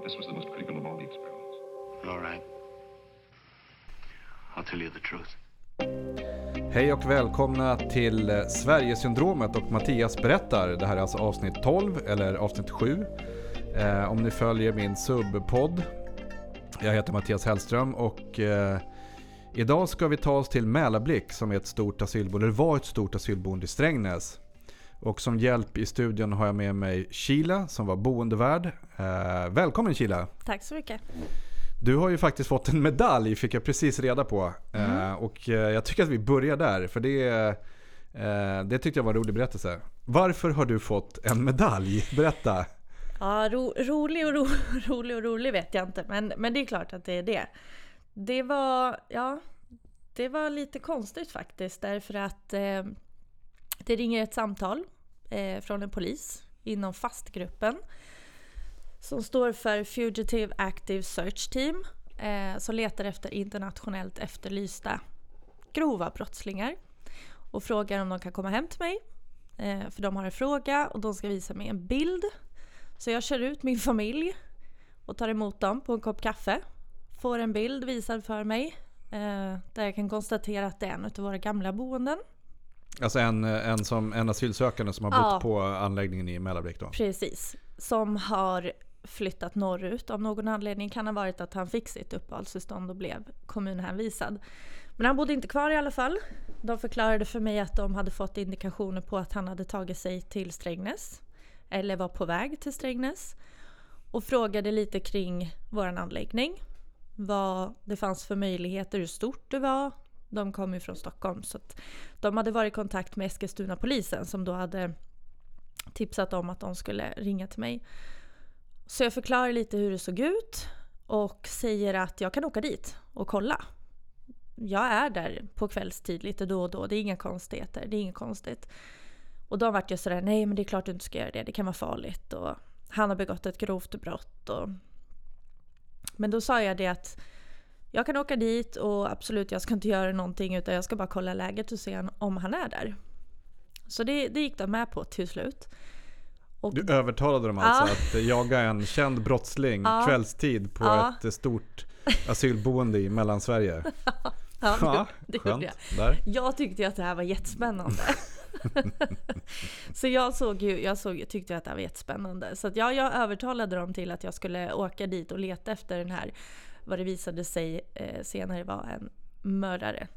But this was the most critical of all the experiments. All right. I'll tell you the truth. Hej och välkomna till eh, Sverigesyndromet och Mattias berättar. Det här är alltså avsnitt 12 eller avsnitt 7. Eh, om ni följer min subpodd. Jag heter Mattias Hellström och eh, idag ska vi ta oss till Mälarblick som är ett stort asylboende, eller var ett stort asylboende i Strängnäs. Och som hjälp i studion har jag med mig Kila som var boendevärd. Eh, välkommen Kila! Tack så mycket. Du har ju faktiskt fått en medalj, fick jag precis reda på. Eh, och eh, jag tycker att vi börjar där, för det, eh, det tyckte jag var en rolig berättelse. Varför har du fått en medalj? Berätta! Ja, ro, rolig, och ro, rolig och rolig vet jag inte, men, men det är klart att det är det. Det var, ja, det var lite konstigt faktiskt därför att eh, det ringer ett samtal eh, från en polis inom fastgruppen som står för Fugitive Active Search Team eh, som letar efter internationellt efterlysta grova brottslingar och frågar om de kan komma hem till mig. Eh, för de har en fråga och de ska visa mig en bild. Så jag kör ut min familj och tar emot dem på en kopp kaffe. Får en bild visad för mig eh, där jag kan konstatera att det är en av våra gamla boenden. Alltså en, en, som, en asylsökande som har bott Ja. på anläggningen i Mälarbrick då. Precis. Som har flyttat norrut av någon anledning. Kan ha varit att han fick sitt uppehållstillstånd och blev kommunhänvisad. Men han bodde inte kvar i alla fall. De förklarade för mig att de hade fått indikationer på att han hade tagit sig till Strängnäs. Eller var på väg till Strängnäs. Och frågade lite kring våran anläggning. Vad det fanns för möjligheter, hur stort det var. De kom ju från Stockholm så att de hade varit i kontakt med Eskilstuna polisen som då hade tipsat om att de skulle ringa till mig. Så jag förklarar lite hur det såg ut och säger att jag kan åka dit och kolla. Jag är där på kvällstid lite då och då, det är inga konstigheter, det är inget konstigt. Och då vart jag sådär, nej men det är klart du inte ska göra det, det kan vara farligt och han har begått ett grovt brott och... Men då sa jag det att jag kan åka dit och absolut jag ska inte göra någonting utan jag ska bara kolla läget och se om han är där. Så det, det gick de med på till slut. Och Du övertalade dem alltså att jaga en känd brottsling Ja. kvällstid på Ja. ett stort asylboende i Mellansverige. ja, Ja, det gjorde jag. Där. Jag tyckte ju att det här var jättespännande. så jag, såg ju, jag såg, tyckte att det här var jättespännande. Så att jag, jag övertalade dem till att jag skulle åka dit och leta efter den här, vad det visade sig eh, senare var en mördare.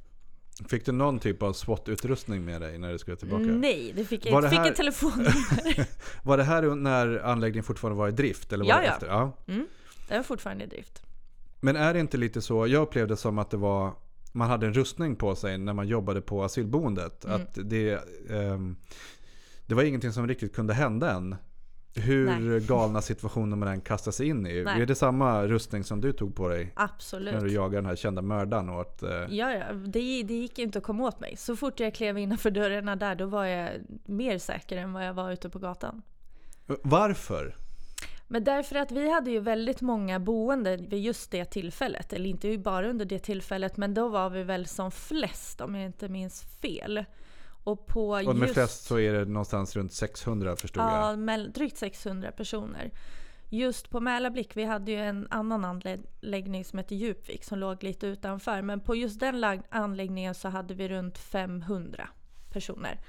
Fick du någon typ av SWAT-utrustning med dig när du skulle tillbaka? Nej, det fick jag inte. Fick här- ett telefonnummer. Var det här när anläggningen fortfarande var i drift? Eller var Ja, det ja. efter? ja. Mm, det var fortfarande i drift. Men är det inte lite så, jag upplevde som att det var, man hade en rustning på sig när man jobbade på asylboendet. Mm. Att det, ehm, det var ingenting som riktigt kunde hända än. Hur Nej. galna situationer man än kastar sig in i. Nej. Är det samma rustning som du tog på dig Absolut. när du jagade den här kända mördaren? Och att, eh, Ja, ja det, det gick inte att komma åt mig. Så fort jag klev innanför dörrarna där, då var jag mer säker än vad jag var ute på gatan. varför? Men därför att vi hade ju väldigt många boende vid just det tillfället. Eller inte bara under det tillfället, men då var vi väl som flest om jag inte minns fel. Och på Och med just, flest så är det någonstans runt 600 förstod ja, jag. mell- drygt 600 personer. Just på Mälarblick, vi hade ju en annan anläggning som hette Djupvik som låg lite utanför. Men på just den anläggningen så hade vi runt 500 personer.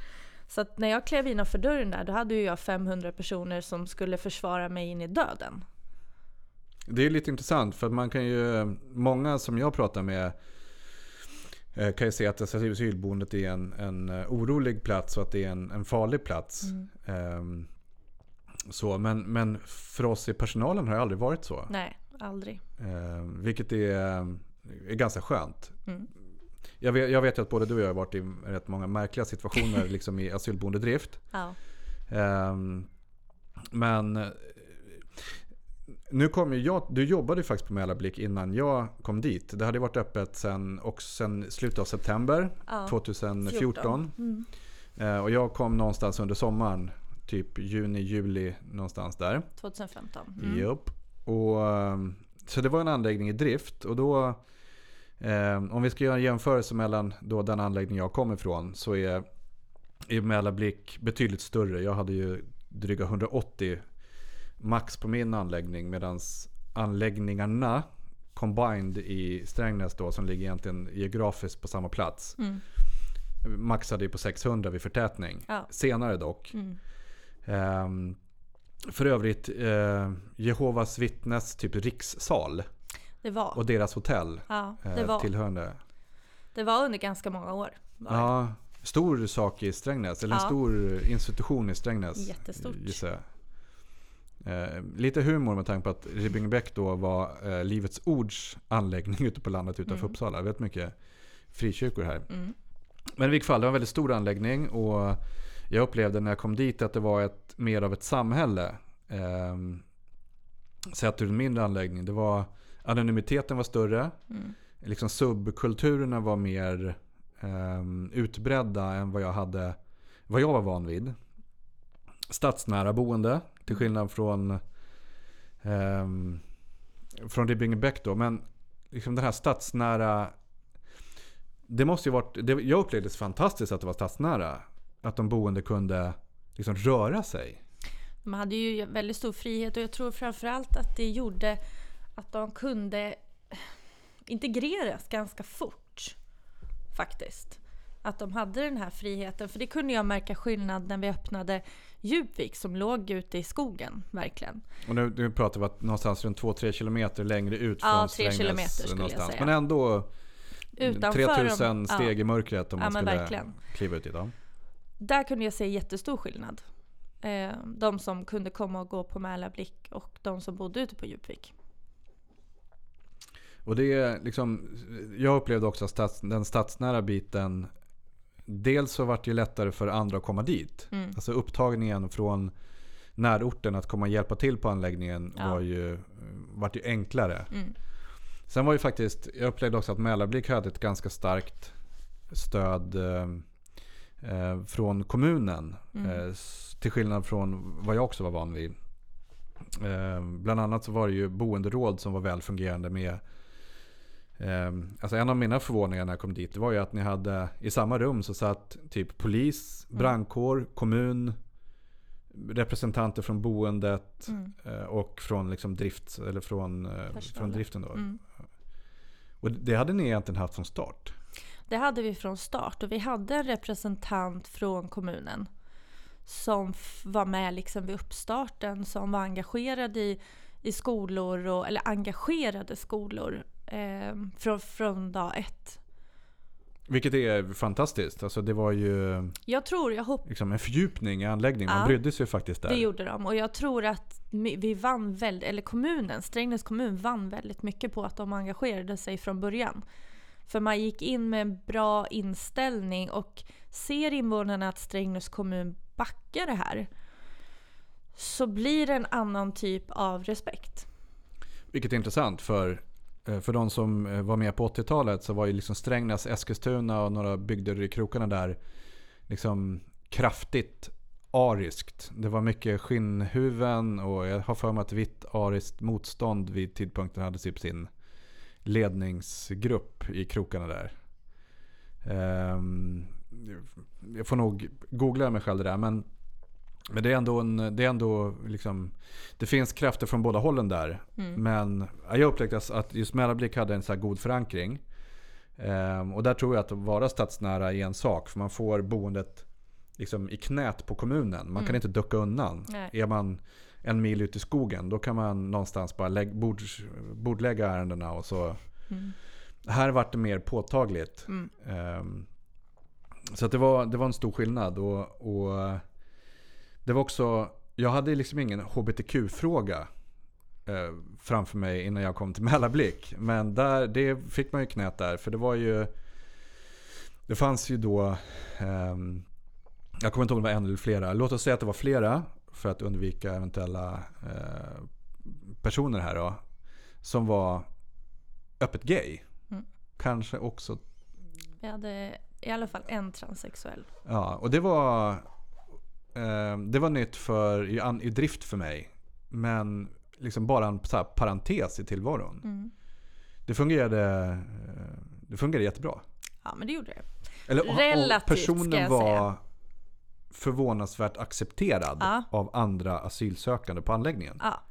Så när jag klev innanför dörren där, då hade ju jag 500 personer som skulle försvara mig in i döden. Det är lite intressant för att man kan ju, många som jag pratar med kan ju se att asylboendet är en, en eh, orolig plats och att det är en, en farlig plats. Ehm, så, men, men för oss i personalen har det aldrig varit så. Nej, aldrig. Ehm, vilket är, är ganska skönt. Mm. Jag, vet, jag vet ju att både du och jag har varit i rätt många märkliga situationer liksom i asylboendedrift. Ja. Ehm, men eh, nu kom ju jag, du jobbade ju faktiskt på Mälarblick innan jag kom dit. Det hade varit öppet sen, och sen slutet av september Ja, 2014. Mm. Eh, och jag kom någonstans under sommaren, typ juni, juli någonstans där. 2015. Mm. Japp. Och, ehm, så det var en anläggning i drift och då eh, om vi ska göra en jämförelse mellan då den anläggning jag kom ifrån så är, är Mälarblick betydligt större. Jag hade ju dryga 180 max på min anläggning medan anläggningarna combined i Strängnäs då som ligger egentligen geografiskt på samma plats. Mm. Maxade ju på 600 vid förtätning. Ja. Senare dock. Mm. Ehm, för övrigt eh, Jehovas vittnes typ rikssal och deras hotell Ja, eh, det var. tillhörande. Det var under ganska många år. Ja, stor sak i Strängnäs. Eller en Ja. stor institution i Strängnäs. Jättestort. gissar jag. Eh, lite humor med tanke på att Ribbingebäck då var eh, Livets Ords anläggning ute på landet utanför Mm. Uppsala. Väldigt mycket frikyrkor här. Mm. Men i vilket fall, det var en väldigt stor anläggning och jag upplevde när jag kom dit att det var ett, mer av ett samhälle. Eh, sett ur en mindre anläggning. Det var, anonymiteten var större. Mm. Liksom subkulturerna var mer eh, utbredda än vad jag hade, vad jag var van vid. Stadsnära boende, till skillnad från ehm, från Ribbingebäck då. Men liksom den här stadsnära det måste ju varit, det, jag upplevde det fantastiskt att det var stadsnära. Att de boende kunde liksom röra sig. De hade ju väldigt stor frihet och jag tror framförallt att det gjorde att de kunde integreras ganska fort. Faktiskt. Att de hade den här friheten. För det kunde jag märka skillnad när vi öppnade Djupvik som låg ute i skogen. Verkligen. Och nu, nu pratar vi att någonstans runt 2-3 kilometer längre ut Ja, från tre Strängnäs. kilometer skulle jag säga. Men ändå Utanför 3000 de- steg ja. i mörkret om Ja, man skulle verkligen. kliva ut i dem. Där kunde jag se jättestor skillnad. Eh, de som kunde komma och gå på Mälarblick och de som bodde ute på Djupvik. Och det är liksom, jag upplevde också att stads, den stadsnära biten Dels så vart det lättare för andra att komma dit. Mm. Alltså upptagningen från närorten att komma och hjälpa till på anläggningen Ja. var ju, vart ju enklare. Mm. Sen var ju faktiskt, jag upplevde också att Mälarblick hade ett ganska starkt stöd eh, eh, från kommunen. Mm. Eh, till skillnad från vad jag också var van vid. Eh, bland annat så var det ju boenderåd som var väl fungerande med Alltså en av mina förvåningar när jag kom dit det var ju att ni hade i samma rum så satt typ polis, Mm. brandkår, kommun, representanter från boendet Mm. eh, och från liksom drift, eller från, eh, från driften då. Mm. Och det hade ni egentligen haft från start. Det hade vi från start och vi hade en representant från kommunen som var med liksom vid uppstarten, som var engagerad i, i skolor, och, eller engagerade skolor eh, från, från dag ett. Vilket är fantastiskt. Alltså det var ju Jag tror, jag hoppas liksom en fördjupning i anläggningen. Man Ja. brydde sig faktiskt där. Det gjorde de och jag tror att vi vann väldigt, eller kommunen, Strängnäs kommun vann väldigt mycket på att de engagerade sig från början. För man gick in med en bra inställning och ser invånarna att Strängnäs kommun backar det här så blir det en annan typ av respekt. Vilket är intressant för, Eh, för de som eh, var med på 80-talet så var ju liksom Strängnäs, Eskilstuna och några bygder i krokarna där liksom kraftigt ariskt. Det var mycket skinnhuven och jag har för mig att vitt ariskt motstånd vid tidpunkten hade typ sin ledningsgrupp i krokarna där. Ehm, jag får nog googla mig själv det där men, men det är ändå en, det är ändå liksom det finns krafter från båda hållen där. Mm. Men ja, jag upplevde att just Mälarblick hade en så god förankring. Ehm, och där tror jag att vara stadsnära är en sak. För man får boendet liksom i knät på kommunen. Man kan Mm. inte ducka undan. Nej. Är man en mil ut i skogen då kan man någonstans bara lägg, bord, bordlägga ärendena. Och så. Mm. Här vart det mer påtagligt. Ehm, så det, var, det var en stor skillnad. Och, och det var också, jag hade liksom ingen HBTQ-fråga eh, framför mig innan jag kom till Mälarblick. Men där, det fick man ju knät där. För det var ju, det fanns ju då, ehm, jag kommer inte ihåg om det var en eller flera. Låt oss säga att det var flera för att undvika eventuella eh, personer här då. Som var öppet gay. Mm. Kanske också Vi hade i alla fall en transsexuell. Ja, och det var, eh, det var nytt för, i, i drift för mig. Men liksom bara en parentes i tillvaron. Mm. Det fungerade, eh, det fungerade jättebra. Ja men det gjorde det. Eller, Relativt, ska personen jag var säga. förvånansvärt accepterad Ja. av andra asylsökande på anläggningen. Ja.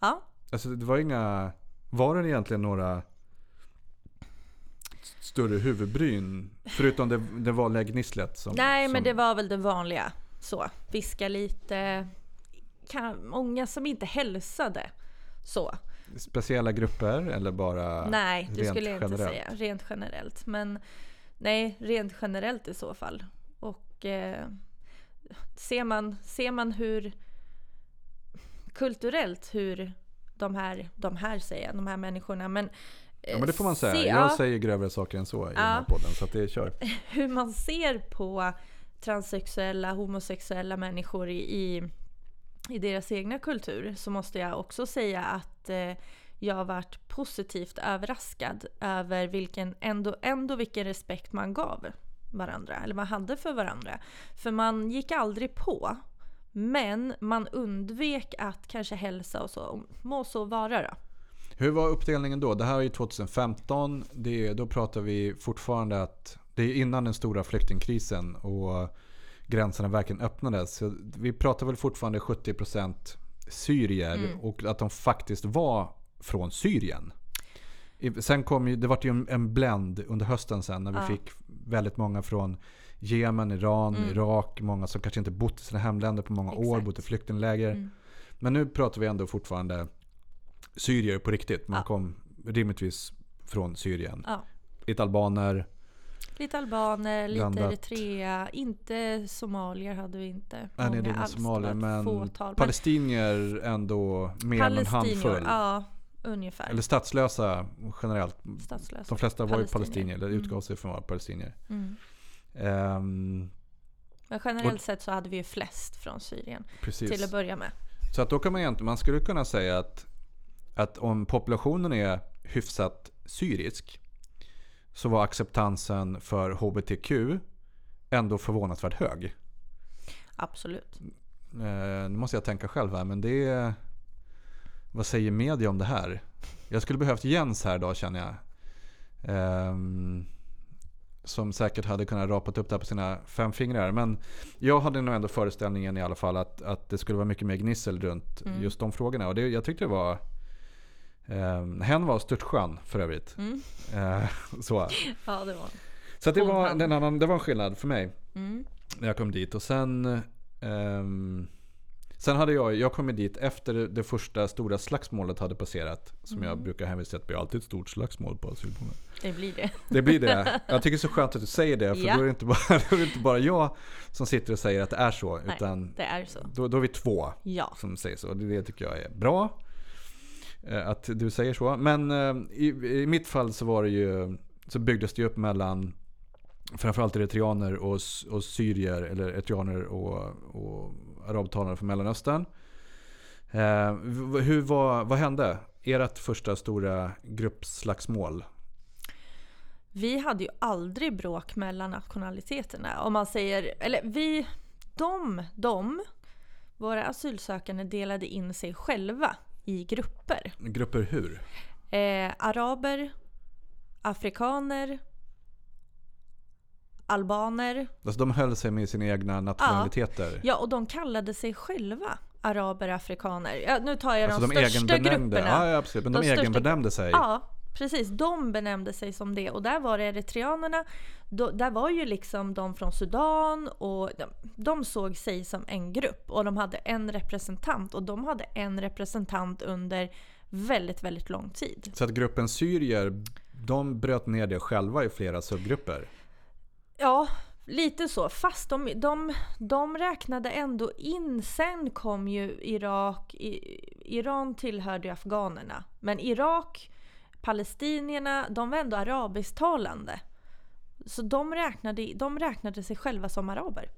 Ja, Alltså det var inga... Var det egentligen några större huvudbryn? Förutom det, det vanliga gnisslet som... nej som, men det var väl det vanliga. Så, viska lite. Kan, många som inte hälsade. Så. Speciella grupper eller bara nej, det rent skulle jag inte generellt? säga. Rent generellt. Men nej, rent generellt i så fall. Och eh, ser, man, ser man hur kulturellt hur de här, de här säger jag, de här människorna, men Ja men det får man säga. se- jag ja, säger grövre saker än så i den Ja. här podden. Så det kör. hur man ser på transsexuella, homosexuella människor i, i, i deras egna kultur så måste jag också säga att eh, jag har varit positivt överraskad över vilken, ändå, ändå vilken respekt man gav varandra, eller man hade för varandra. För man gick aldrig på, men man undvek att kanske hälsa och så. Må så vara då. Hur var uppdelningen då? Det här är ju 2015. Det, då pratar vi fortfarande att det är innan den stora flyktingkrisen och gränserna verkligen öppnades. Så vi pratar väl fortfarande 70% syrier Mm. och att de faktiskt var från Syrien. Sen kom ju, det var ju en, blend under hösten sen när vi Ja. fick väldigt många från Jemen, Iran, Mm. Irak. Många som kanske inte bott i sina hemländer på många år, Exakt. bott i flyktingläger. Mm. Men nu pratar vi ändå fortfarande syrier på riktigt. Man Ja. kom rimligtvis från Syrien. Ja. Lite albaner. Lite albaner, lite Blandat. Eritrea, inte somalier hade vi inte. Nej, Många det alls, somalier. Men fåtal. palestinier ändå mer än en handfull. ja ungefär. Eller statslösa generellt. Statslösa. De flesta var ju Palestinier. eller Mm. utgav sig för att vara palestinier. Mm. Ehm, Men generellt sett så hade vi ju flest från Syrien precis. till att börja med. Så att då kan man egentligen, man skulle kunna säga att, att om populationen är hyfsat syrisk så var acceptansen för HBTQ ändå förvånansvärt hög. Absolut. Eh, nu måste jag tänka själv här, men det är... Vad säger media om det här? Jag skulle behövt Jens här idag känner jag. Ehm, som säkert hade kunnat rapat upp det här på sina fem fingrar. Men jag hade nog ändå föreställningen i alla fall att, att det skulle vara mycket mer gnissel runt Mm. just de frågorna. Och det, jag tyckte det var... Um, hen var störtskön för övrigt. Mm. Eh, så Ja, det var så att det, var, en annan, det var en skillnad för mig mm. när jag kom dit. Och sen, ehm, sen hade jag, jag kommit dit efter det, första stora slagsmålet hade passerat. Som jag Mm. brukar hänvisa till att det blir alltid ett stort slagsmål på asylboenden. Det blir det. Det blir det. Jag tycker det är så skönt att du säger det. För Ja. då, är det inte bara, då är inte bara jag som sitter och säger att det är så. Nej. Utan Det är så. då, då är vi två Ja. som säger så. Det, det tycker jag är bra. Eh, att du säger så. Men eh, i, i mitt fall så var det ju så byggdes det upp mellan framförallt eritreaner och, och syrier eller eritreaner och, och arabtalare från Mellanöstern. Eh, hur vad, vad hände? Ert första stora gruppslagsmål? Vi hade ju aldrig bråk mellan nationaliteterna. Om man säger, eller vi, de, de, våra asylsökande delade in sig själva i grupper. Grupper hur? Eh, araber, afrikaner, albaner. Alltså de höll sig med sina egna nationaliteter. Ja, och de kallade sig själva araber, afrikaner. Ja, nu tar jag alltså de, de största grupperna. Ja, ja, absolut. Men de, De största- egenbenämnde sig. Ja, precis. De benämnde sig som det. Och där var det eritreanerna. Då, där var ju liksom de från Sudan och de, de såg sig som en grupp. Och de hade en representant. Och de hade en representant under väldigt, väldigt lång tid. Så att gruppen syrier, de bröt ner det själva i flera subgrupper. Ja, lite så. Fast de, de, de räknade ändå in. Sen kom ju Irak. Iran tillhörde ju afghanerna. Men Irak, palestinierna, de var ändå arabisktalande. Så de räknade, de räknade sig själva som araber.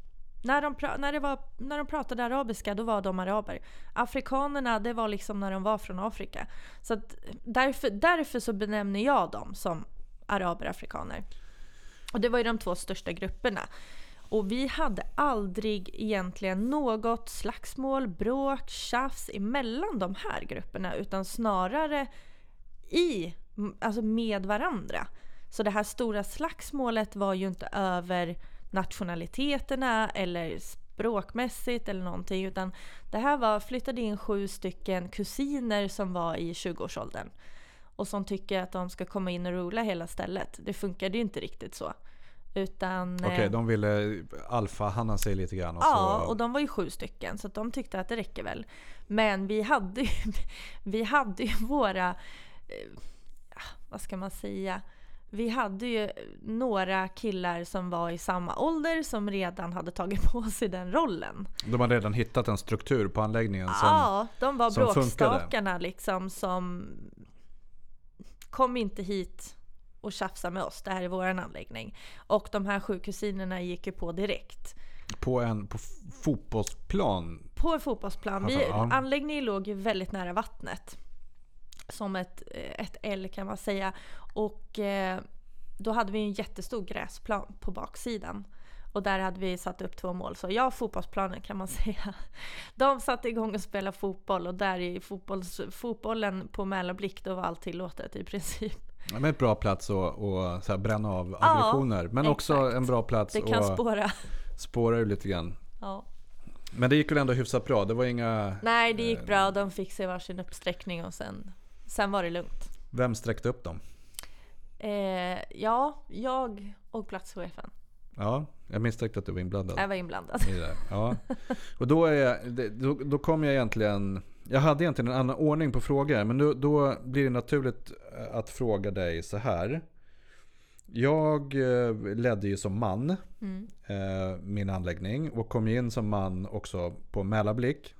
När de, när, det var, när de pratade arabiska, då var de araber. Afrikanerna, det var liksom när de var från Afrika. Så att därför, därför så benämner jag dem som araber, afrikaner. Och det var ju de två största grupperna. Och vi hade aldrig egentligen något slagsmål, bråk, tjafs emellan de här grupperna. Utan snarare i, alltså med varandra. Så det här stora slagsmålet var ju inte över nationaliteterna eller språkmässigt eller någonting utan det här var, flyttade in sju stycken kusiner som var i 20-årsåldern och som tycker att de ska komma in och rola hela stället. Det funkade ju inte riktigt så. Utan, Okej, eh, de ville alfa-hanna sig lite grann. Och Ja, så, och de var ju sju stycken så de tyckte att det räcker väl. Men vi hade ju, vi hade ju våra, eh, vad ska man säga, vi hade ju några killar som var i samma ålder som redan hade tagit på sig den rollen. de hade redan hittat en struktur på anläggningen. Som, ja, de var bråkstakarna liksom som kom inte hit och tjafsa med oss, det här är våran anläggning. Och de här sju kusinerna gick ju på direkt. På en på fotbollsplan. På en fotbollsplan. Vi, Ja. anläggningen låg ju väldigt nära vattnet. Som ett, eh, ett L kan man säga. Och eh, då hade vi en jättestor gräsplan på baksidan. Och där hade vi satt upp två mål. Så ja, fotbollsplanen kan man säga. De satte igång och spelade fotboll och där i fotbolls, fotbollen på Mälarblick då var allt tillåtet i princip. Ja, Men ett bra plats att och, så här, bränna av aggressioner. men också exakt. en bra plats Det kan att spåra. spåra ur lite grann. Ja. Men det gick väl ändå hyfsat bra. Det var inga... Nej, det gick bra. De fick sig varsin uppsträckning och sen, sen var det lugnt. Vem sträckte upp dem? Eh, ja, jag och platschefen. Ja, jag misstänkte att du var inblandad. Jag var inblandad. i det. Ja. Och då, är, det- då, då kom jag egentligen... Jag hade egentligen en annan ordning på frågor. Men då, då blir det naturligt eh, att fråga dig så här. Jag eh, ledde ju som man Mm. eh, min anläggning och kom in som man också på Mälarblick.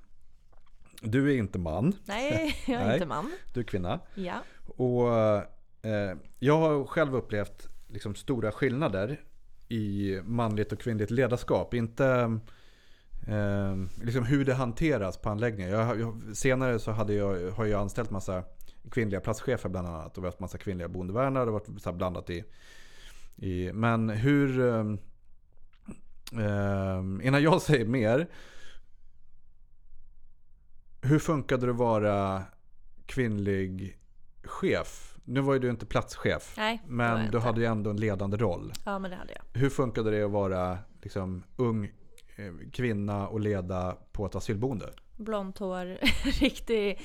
Du är inte man, Nej, jag är Nej. inte man. du är kvinna. Ja. Och eh, jag har själv upplevt liksom, stora skillnader i manligt och kvinnligt ledarskap. Inte eh, liksom hur det hanteras på anläggningen. Jag, jag, senare så hade jag, har jag anställt massa kvinnliga platschefer bland annat. Och vi har haft massa kvinnliga bondevärdar. Det har varit så blandat i, i... Men hur... Eh, eh, innan jag säger mer. Hur funkade det att vara kvinnlig chef? Nu var ju du inte platschef. Nej, Men du inte. hade ju ändå en ledande roll. Ja, men det hade jag. Hur funkade det att vara liksom, ung eh, kvinna och leda på ett asylboende? Blont hår, riktig...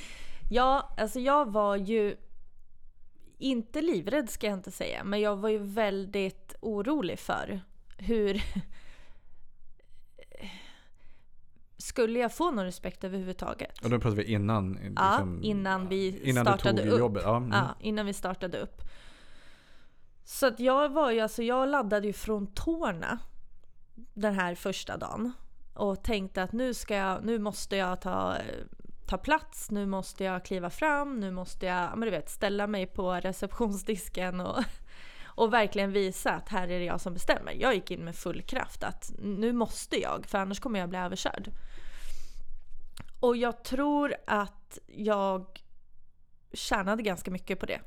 Ja, alltså jag var ju inte livrädd ska jag inte säga, men jag var ju väldigt orolig för hur... Skulle jag få någon respekt överhuvudtaget? Och då pratar vi innan. Ja, liksom, innan vi innan du startade tog upp. jobbet. Ja, mm. Ja, innan vi startade upp. Så att jag var ju, alltså jag laddade ju från tårna den här första dagen. Och tänkte att nu ska jag, nu måste jag ta, ta plats, nu måste jag kliva fram, nu måste jag, ja, men du vet, ställa mig på receptionsdisken och, och verkligen visa att här är det jag som bestämmer. Jag gick in med full kraft att nu måste jag, för annars kommer jag bli överkörd. Och jag tror att jag tjänade ganska mycket på det.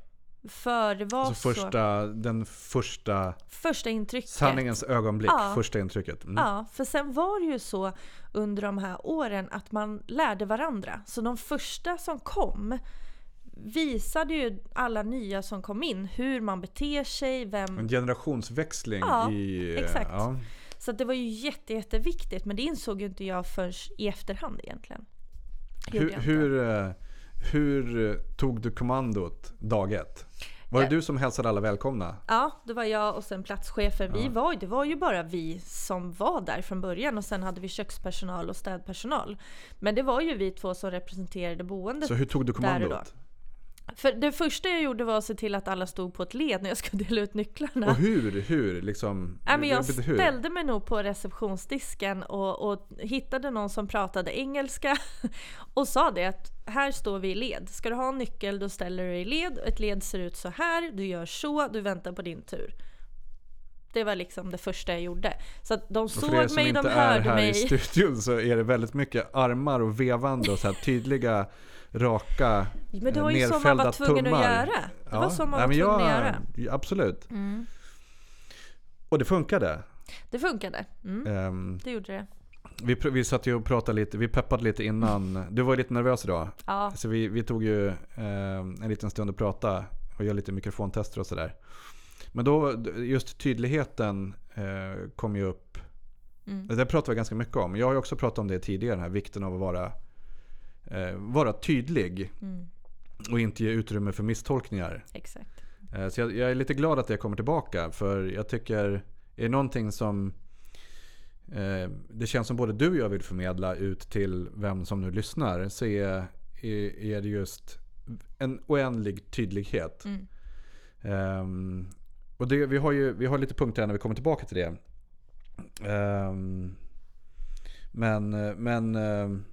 För det var Alltså så... första, den första Första intrycket. sanningens ögonblick. Ja. Första intrycket. Mm. Ja, för sen var det ju så under de här åren att man lärde varandra. Så de första som kom visade ju alla nya som kom in hur man beter sig, vem... En generationsväxling Ja, i... exakt. Ja. Så det var ju jätte, jätteviktigt men det insåg ju inte jag förrän i efterhand egentligen. Hur, hur, eh, hur eh, tog du kommandot dag ett? Var det du som hälsade alla välkomna? Ja, det var jag och sen platschefen. Vi var, det var ju bara vi som var där från början och sen hade vi kökspersonal och städpersonal. Men det var ju vi två som representerade boendet. Så hur tog du kommandot? För det första jag gjorde var att se till att alla stod på ett led när jag skulle dela ut nycklarna. Och hur? Hur? Liksom, Ja, men jag hur? ställde mig nog på receptionsdisken och, och hittade någon som pratade engelska och sa det att här står vi i led. Ska du ha en nyckel då ställer du dig i led. Ett led ser ut så här, du gör så, du väntar på din tur. Det var liksom det första jag gjorde. Så att de såg för er som mig, inte de är hörde här i mig. studion så är det väldigt mycket armar och vevande och så tydliga, raka, Men det var eh, ju så man var tvungen att tummar. göra. Det var så man nej, var men tvungen jag, att göra. ja, Absolut. Mm. Och det funkade. Det funkade. Mm, Ehm, det gjorde det. vi, vi satt ju och pratade lite, vi peppade lite innan. Du var ju lite nervös idag. Ja, Så vi, vi tog ju ehm, en liten stund att prata och göra lite mikrofontester och sådär. Men då, just tydligheten eh, kom ju upp Mm. Det pratar vi ganska mycket om. Jag har ju också pratat om det tidigare, den här vikten av att vara, eh, vara tydlig Mm. och inte ge utrymme för misstolkningar. Exakt. Eh, Så jag, jag är lite glad att det kommer tillbaka. För jag tycker, är det någonting som eh, det känns som både du och jag vill förmedla ut till vem som nu lyssnar. Så är, är, är det just en oändlig tydlighet. Mm. Ehm, och det, vi, har ju, vi har lite punkter här när vi kommer tillbaka till det. Ehm, men, men, ehm,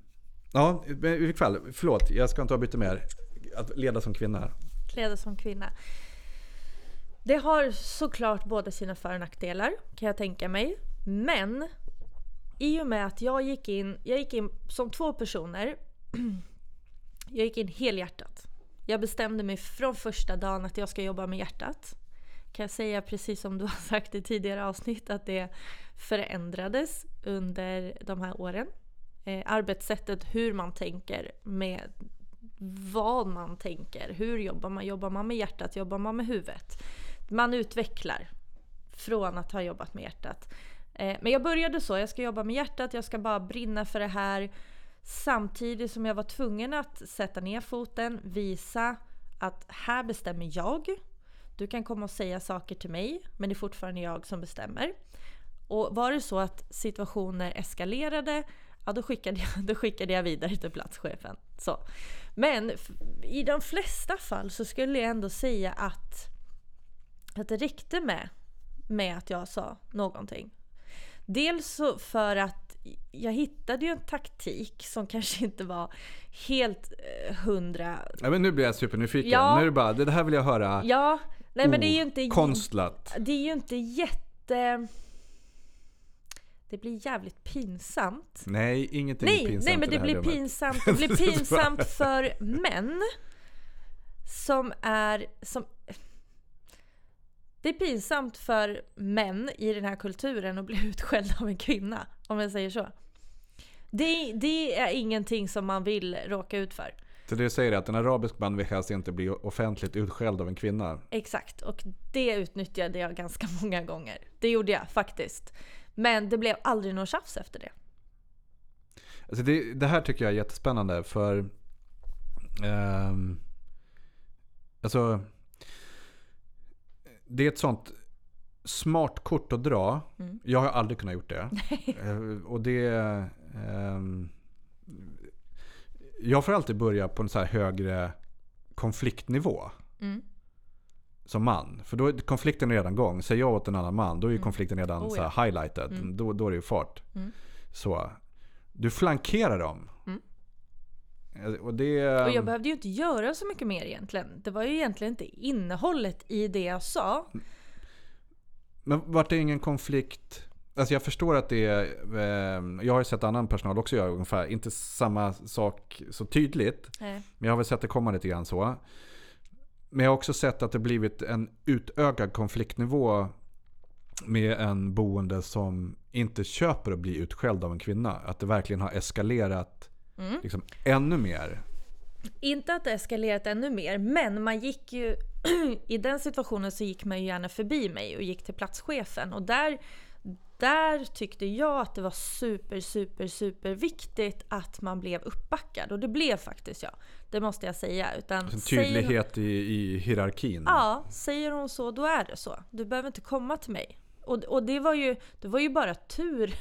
ja, men i vilket fall, förlåt, jag ska inte avbryta mer. Att leda som kvinna. Leda som kvinna. Det har såklart både sina för och nackdelar kan jag tänka mig. Men i och med att jag gick in, jag gick in som två personer. Jag gick in helhjärtat. Jag bestämde mig från första dagen att jag ska jobba med hjärtat. Kan jag säga precis som du har sagt i tidigare avsnitt att det förändrades under de här åren. Eh, arbetssättet, hur man tänker med vad man tänker. Hur jobbar man? Jobbar man med hjärtat? Jobbar man med huvudet? Man utvecklar från att ha jobbat med hjärtat. Eh, Men jag började så, jag ska jobba med hjärtat, jag ska bara brinna för det här. Samtidigt som jag var tvungen att sätta ner foten, visa att här bestämmer jag. Du kan komma och säga saker till mig, men det är fortfarande jag som bestämmer. Och var det så att situationer eskalerade, ja då skickade jag, då skickade jag vidare till platschefen. Så. Men i de flesta fall så skulle jag ändå säga att, att det räckte med, med att jag sa någonting. Dels för att jag hittade ju en taktik som kanske inte var helt eh, hundra... Ja, men nu blir jag supernyfiken. Ja. Nu är det bara, det här vill jag höra. Ja, nej men det är ju inte... Konstlat. Det är ju inte jätte... Det blir jävligt pinsamt. Nej, ingenting är Nej, pinsamt nej men det det blir rummet. pinsamt. Det blir pinsamt för män som är... Som, det är pinsamt för män i den här kulturen att bli utskällda av en kvinna, om jag säger så. Det, det är ingenting som man vill råka ut för. Så det du säger är att en arabisk man vill helst inte bli offentligt utskälld av en kvinna. Exakt, och det utnyttjade jag ganska många gånger. Det gjorde jag faktiskt. Men det blev aldrig någon tjafs efter det. Alltså det, det här tycker jag är jättespännande för... ehm, alltså... Det är ett sånt smart kort att dra. Mm. Jag har aldrig kunnat gjort det. Eh, och det... ehm, jag får alltid börja på en så här högre konfliktnivå. Mm. Som man. För då är konflikten redan igång. Säger jag åt en annan man, då är ju konflikten redan Oh, så här highlighted. Mm. Då, då är det ju fart. Mm. Så. Du flankerar dem. Mm. Eh, Och det... Och jag behövde ju inte göra så mycket mer egentligen. Det var ju egentligen inte innehållet i det jag sa. Men vart det ingen konflikt? Alltså jag förstår att det är... Eh, jag har ju sett annan personal också göra ungefär, inte samma sak så tydligt. Nej. Men jag har väl sett det komma lite grann så. Men jag har också sett att det blivit en utökad konfliktnivå med en boende som inte köper att bli utskälld av en kvinna. Att det verkligen har eskalerat Mm. liksom, ännu mer. Inte att det eskalerat ännu mer, men man gick ju... I den situationen så gick man ju gärna förbi mig och gick till platschefen. Och där, där tyckte jag att det var super, super, super viktigt att man blev uppbackad. Och det blev faktiskt jag. Det måste jag säga. Utan En tydlighet i, i hierarkin. Ja, säger hon så, då är det så. Du behöver inte komma till mig. Och, och det, var ju, det var ju bara tur.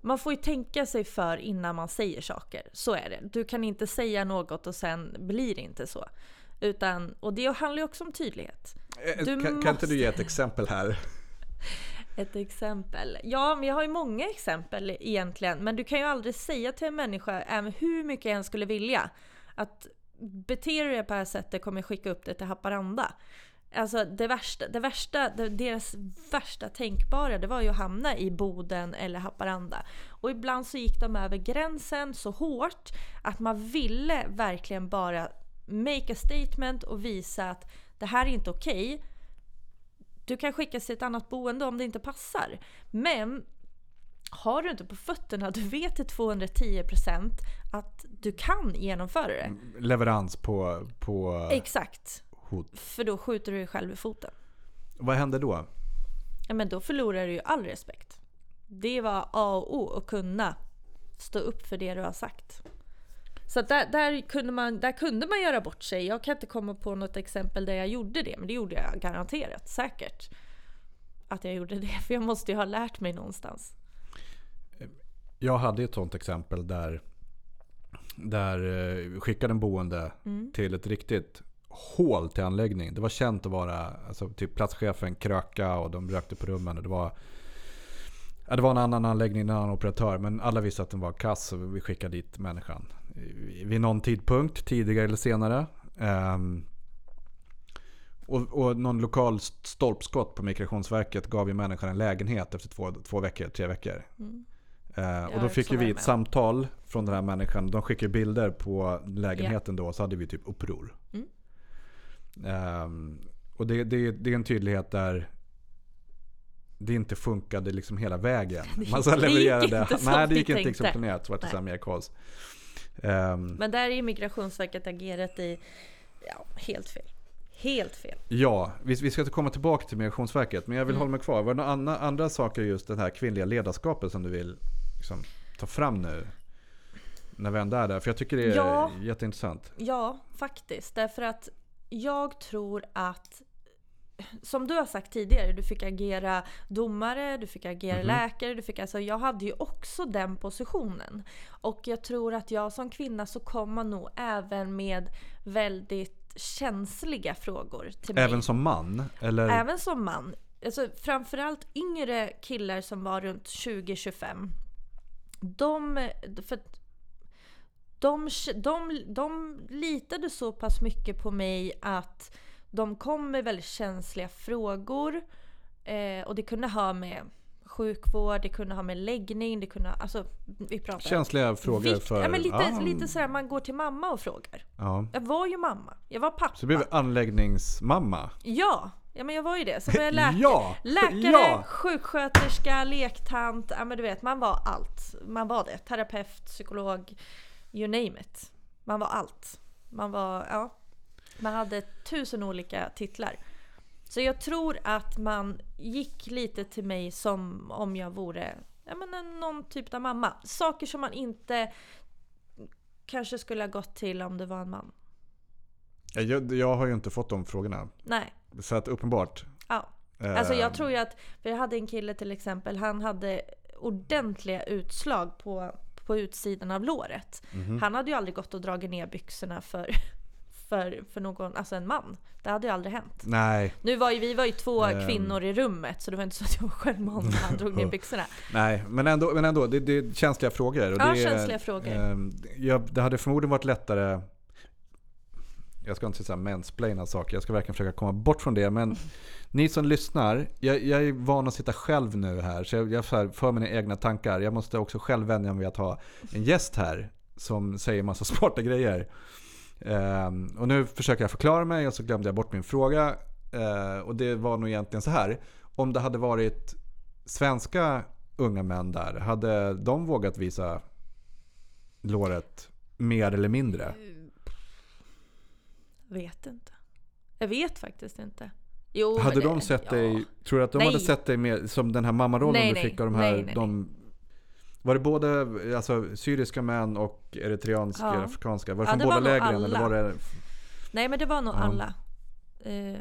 Man får ju tänka sig för innan man säger saker. Så är det. Du kan inte säga något och sen blir det inte så. Utan, och det handlar ju också om tydlighet. Eh, du kan, kan inte du ge ett exempel här? Ett exempel. Ja, men jag har ju många exempel egentligen. Men du kan ju aldrig säga till en människa, även hur mycket jag än skulle vilja, att beter du dig på det här sättet kommer jag skicka upp dig till Haparanda. Alltså det värsta, det värsta, det, deras värsta tänkbara det var ju att hamna i Boden eller Haparanda. Och ibland så gick de över gränsen så hårt att man ville verkligen bara make a statement och visa att det här är inte okej. Du kan skickas till ett annat boende om det inte passar. Men har du inte på fötterna, du vet till 210% att du kan genomföra det. Leverans på, på Exakt. hot. För då skjuter du dig själv i foten. Vad händer då? Ja, men då förlorar du ju all respekt. Det var A och O att kunna stå upp för det du har sagt. Så där, där, kunde man, där kunde man göra bort sig. Jag kan inte komma på något exempel där jag gjorde det, men det gjorde jag garanterat, säkert. Att jag gjorde det, för jag måste ju ha lärt mig någonstans. Jag hade ett sånt exempel där, där eh, skickade en boende Mm. till ett riktigt hål till anläggning. Det var känt att vara, alltså typ platschefen kröka och de rökte på rummen. Och det var Ja, det var en annan anläggning, en annan operatör. Men alla visste att den var kass och vi skickade dit människan. Vid någon tidpunkt, tidigare eller senare. Ehm, och, och någon lokal stolpskott på Migrationsverket gav ju människan en lägenhet efter två, två veckor, tre veckor. Mm. Eh, Jag och då fick ju vi ett med. samtal från den här människan. De skickade bilder på lägenheten då, så hade vi typ uppror. Mm. Ehm, och det, det, det är en tydlighet där det inte funkade liksom hela vägen. Det Man så det gick levererade. inte Nej, det gick inte liksom planerat. Så vart det. Ehm, Men där är ju Migrationsverket agerat i, ja, helt fel. Helt fel. Ja, vi, vi ska komma tillbaka till Migrationsverket. Men jag vill Mm. hålla mig kvar. Var det några andra, andra saker just det här kvinnliga ledarskapet som du vill liksom, ta fram nu? När vi ändå är där. För jag tycker det är Ja. jätteintressant. Ja, faktiskt. Därför att jag tror att som du har sagt tidigare, du fick agera domare, du fick agera Mhm. läkare, du fick, alltså, jag hade ju också den positionen. Och jag tror att jag som kvinna så kom man nog även med väldigt känsliga frågor till mig. Även som man? Eller? Även som man. Alltså, framförallt yngre killar som var runt 20-25. De, för de, de, de litade så pass mycket på mig att de kom med väldigt känsliga frågor. Eh, och det kunde ha med sjukvård, det kunde ha med läggning, det kunde alltså vi pratar Känsliga frågor vikt- för... Ja men lite, ah, lite sådär man går till mamma och frågar. Ja. Jag var ju mamma, jag var pappa. Så du blev anläggningsmamma? Ja, ja men jag var ju det. Så var jag läkare, Ja! läkare Ja! sjuksköterska, lektant. Ja men du vet, man var allt. Man var det. Terapeut, psykolog, you name it. Man var allt. Man var, ja. Man hade tusen olika titlar. Så jag tror att man gick lite till mig som om jag vore ja, men en, någon typ av mamma. Saker som man inte kanske skulle ha gått till om det var en man. Jag, jag har ju inte fått de frågorna. Nej. Så att uppenbart. Ja. eh, Alltså jag tror ju att, för jag hade en kille till exempel, han hade ordentliga utslag på, på utsidan av låret. mhm. Han hade ju aldrig gått och dragit ner byxorna för, för, för någon, alltså en man. Det hade ju aldrig hänt. Nej, Nu var ju, vi var ju två Ehm. kvinnor i rummet så det var inte så att jag var självmant när han drog ner byxorna. nej. Men ändå, men ändå det, det är känsliga frågor. Och Ja, det känsliga frågor. ehm, jag, det hade förmodligen varit lättare jag ska inte säga mansplaina saker, jag ska verkligen försöka komma bort från det. Men ni som lyssnar, jag, jag är van att sitta själv nu här. Så jag, jag här för mina egna tankar. Jag måste också själv vänja mig vid att ha en gäst här som säger massa smarta grejer. Ehm, och nu försöker jag förklara mig och så glömde jag bort min fråga. Eh, och det var nog egentligen så här. Om det hade varit svenska unga män där, hade de vågat visa låret mer eller mindre? Jag vet inte. Jag vet faktiskt inte. Jo, Hade de det- sett ja. dig, tror du att de Nej. hade sett dig med, som den här mammarollen Nej, du fick av de här, Nej, nej, de, var det både alltså, syriska män och eritreanska, Ja. afrikanska? Var det Ja, från det båda lägren? Eller var det, Nej men det var nog Ja. alla. Eh,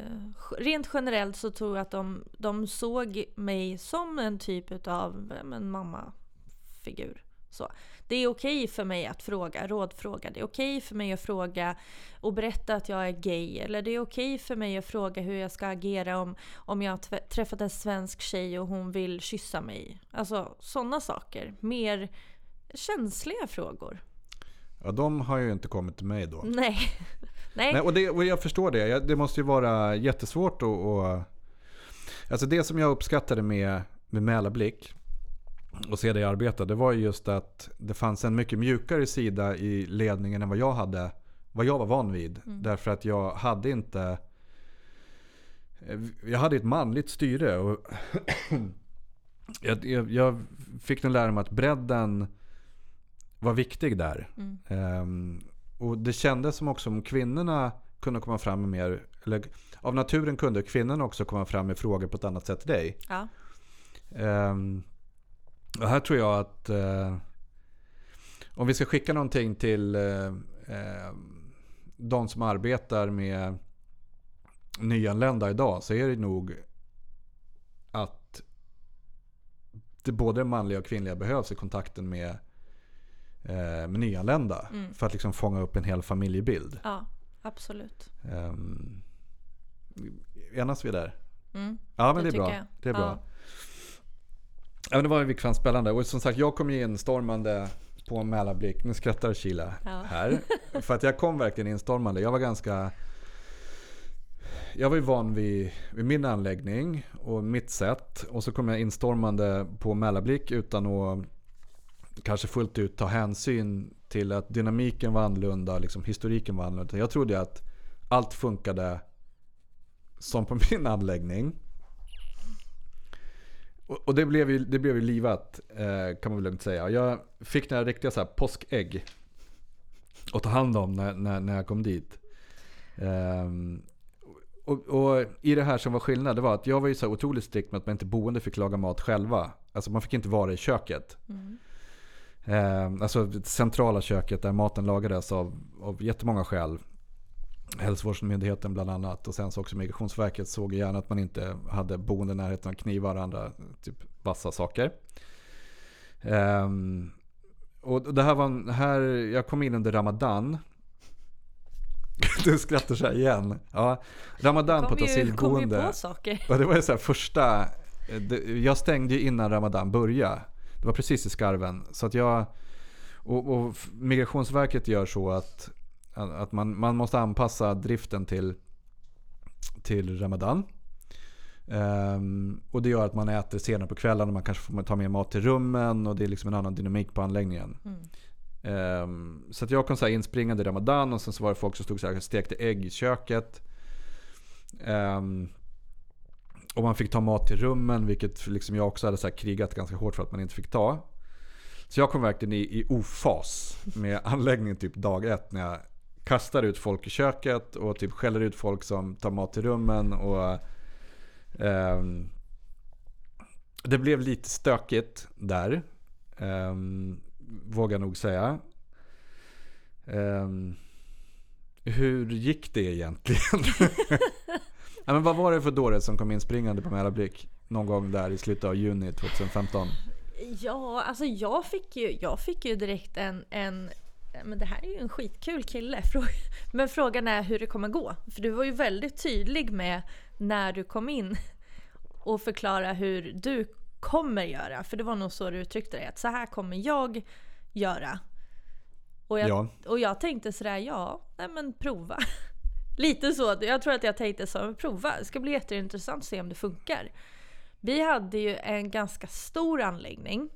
rent generellt så tror jag att de, de såg mig som en typ av en mammafigur. Så. Det är okej för mig att fråga, rådfråga. Det är okej för mig att fråga och berätta att jag är gay. Eller det är okej för mig att fråga hur jag ska agera om, om jag har träffat en svensk tjej och hon vill kyssa mig. Alltså sådana saker. Mer känsliga frågor. ja, de har ju inte kommit till mig då. Nej. Nej. Nej, och, det, och jag förstår det. Det måste ju vara jättesvårt att... Och, alltså det som jag uppskattade med, med Mälarblick och se dig arbeta, det var ju just att det fanns en mycket mjukare sida i ledningen än vad jag hade, vad jag var van vid. Därför att jag hade inte... Jag hade ett manligt styre och jag, jag, jag fick nog lära mig att bredden var viktig där. Mm. Ehm, och det kändes som också om kvinnorna kunde komma fram med mer, eller av naturen kunde kvinnorna också komma fram med frågor på ett annat sätt till dig. Ja. Ehm, Och här tror jag att eh, om vi ska skicka någonting till eh, eh, de som arbetar med nyanlända idag så är det nog att det både manliga och kvinnliga behövs i kontakten med, eh, med nyanlända. Mm. För att liksom fånga upp en hel familjebild. Ja, absolut. Um, enas vi där? Mm. Ja men det, är tycker bra. jag. Det är bra. Ja. Ja, det var ju viktigt spännande. Och som sagt, jag kom ju in stormande på Mälarblick. Nu skrattar Kila Ja. här. För att jag kom verkligen instormande. Jag var ganska... Jag var ju van vid, vid min anläggning och mitt sätt. Och så kom jag instormande på Mälarblick utan att kanske fullt ut ta hänsyn till att dynamiken var annorlunda, liksom historiken var annorlunda. Jag trodde att allt funkade som på min anläggning. Och det blev ju, det blev ju livat eh, kan man väl lugnt säga. Jag fick några riktiga så här påskägg att ta hand om när, när, när jag kom dit. Ehm, och, och i det här som var skillnad, det var att jag var ju så otroligt strikt med att man inte boende fick laga mat själva. Alltså man fick inte vara i köket. Mm. Ehm, alltså det centrala köket där maten lagades av, av jättemånga skäl. Hälsovårdsmyndigheten bland annat. Och sen så också Migrationsverket såg gärna att man inte hade boende i närheten av knivar och andra typ vassa saker. Ehm, och det här var här, jag kom in under Ramadan. Du skrattar så här igen. Ja, Ramadan på ett ju, kom asylboende. på saker. Och det var ju så här första, jag stängde ju innan Ramadan började. Det var precis i skarven. Så att jag, och, och Migrationsverket gör så att, att man, man måste anpassa driften till, till Ramadan. Ehm, och det gör att man äter senare på kvällen och man kanske får ta med mat till rummen och det är liksom en annan dynamik på anläggningen. Mm. Ehm, så att jag kom så inspringande i Ramadan och sen så var det folk som stod så här och stekte ägg i köket. Ehm, och man fick ta mat till rummen, vilket liksom jag också hade så krigat ganska hårt för att man inte fick ta. Så jag kom verkligen i, i ofas med anläggningen typ dag ett när jag kastar ut folk i köket och typ skäller ut folk som tar mat till rummen. Och, um, det blev lite stökigt där. Um, vågar jag nog säga. Um, hur gick det egentligen? ja, men vad var det för dåre som kom inspringande på Mälarblick någon gång där i slutet av juni 2015? Ja, alltså jag fick ju, jag fick ju direkt en, en men det här är ju en skitkul kille. Men frågan är hur det kommer gå. För du var ju väldigt tydlig med när du kom in och förklara hur du kommer göra. För det var nog så du uttryckte dig. Att så här kommer jag göra. Och jag, Ja. och jag tänkte sådär, ja, nej men prova. Lite så. Jag tror att jag tänkte så, prova. Det ska bli jätteintressant att se om det funkar. Vi hade ju en ganska stor anläggning.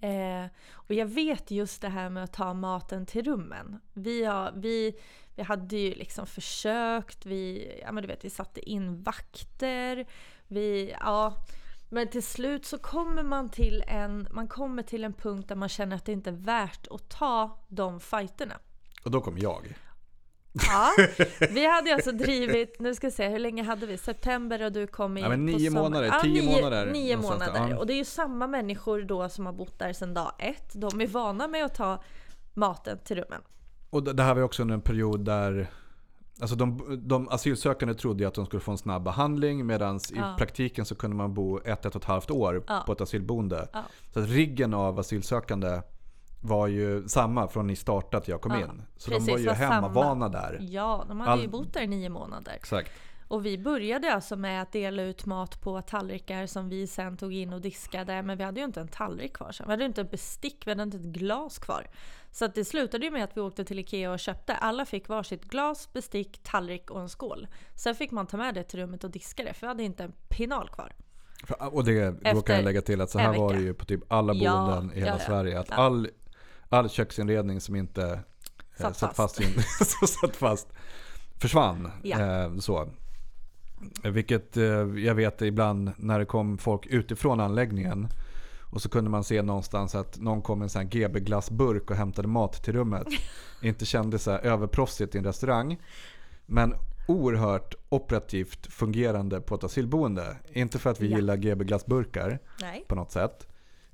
Eh, och jag vet just det här med att ta maten till rummen. Vi, har, vi, vi hade ju liksom försökt, vi, ja men du vet, vi satte in vakter. Vi, ja, men till slut så kommer man till, en, man kommer till en punkt där man känner att det inte är värt att ta de fighterna. Och då kom jag. Ja, vi hade alltså drivit, nu ska se, hur länge hade vi? September och du kom i Ja, men nio månader, tio nio, månader, Nio månader. ja. Och det är ju samma människor då som har bott där sedan dag ett. De är vana med att ta maten till rummen. Och det det här var ju också under en period där Alltså de, de asylsökande trodde ju att de skulle få en snabb behandling medan Ja. i praktiken så kunde man bo ett, ett och ett halvt år Ja. på ett asylboende. Ja. Så att riggen av asylsökande var ju samma från ni startade till jag kom Ja, in. Så precis, de var ju var samma. hemmavana där. Ja, de hade All- ju bott där i nio månader. Exakt. Och vi började alltså med att dela ut mat på tallrikar som vi sen tog in och diskade. Men vi hade ju inte en tallrik kvar sen. Vi hade inte ett bestick, vi hade inte ett glas kvar. Så det slutade ju med att vi åkte till Ikea och köpte. Alla fick varsitt glas, bestick, tallrik och en skål. Sen fick man ta med det till rummet och diska det, för vi hade inte en pinal kvar. Och det, kan jag lägga till att så här var det ju på typ alla Ja, boenden i hela ja, ja. Sverige. Att Ja. all, all köksinredning som inte eh, Satt satt fast. in, satt fast försvann. Ja. Eh, så. Vilket eh, jag vet ibland när det kom folk utifrån anläggningen och så kunde man se någonstans att någon kom med en sån här GB glassburk och hämtade mat till rummet. Inte kändes så här överproffsigt i en restaurang. Men oerhört operativt fungerande på ett asylboende. Inte för att vi Ja. gillar GB glassburkar Nej. på något sätt.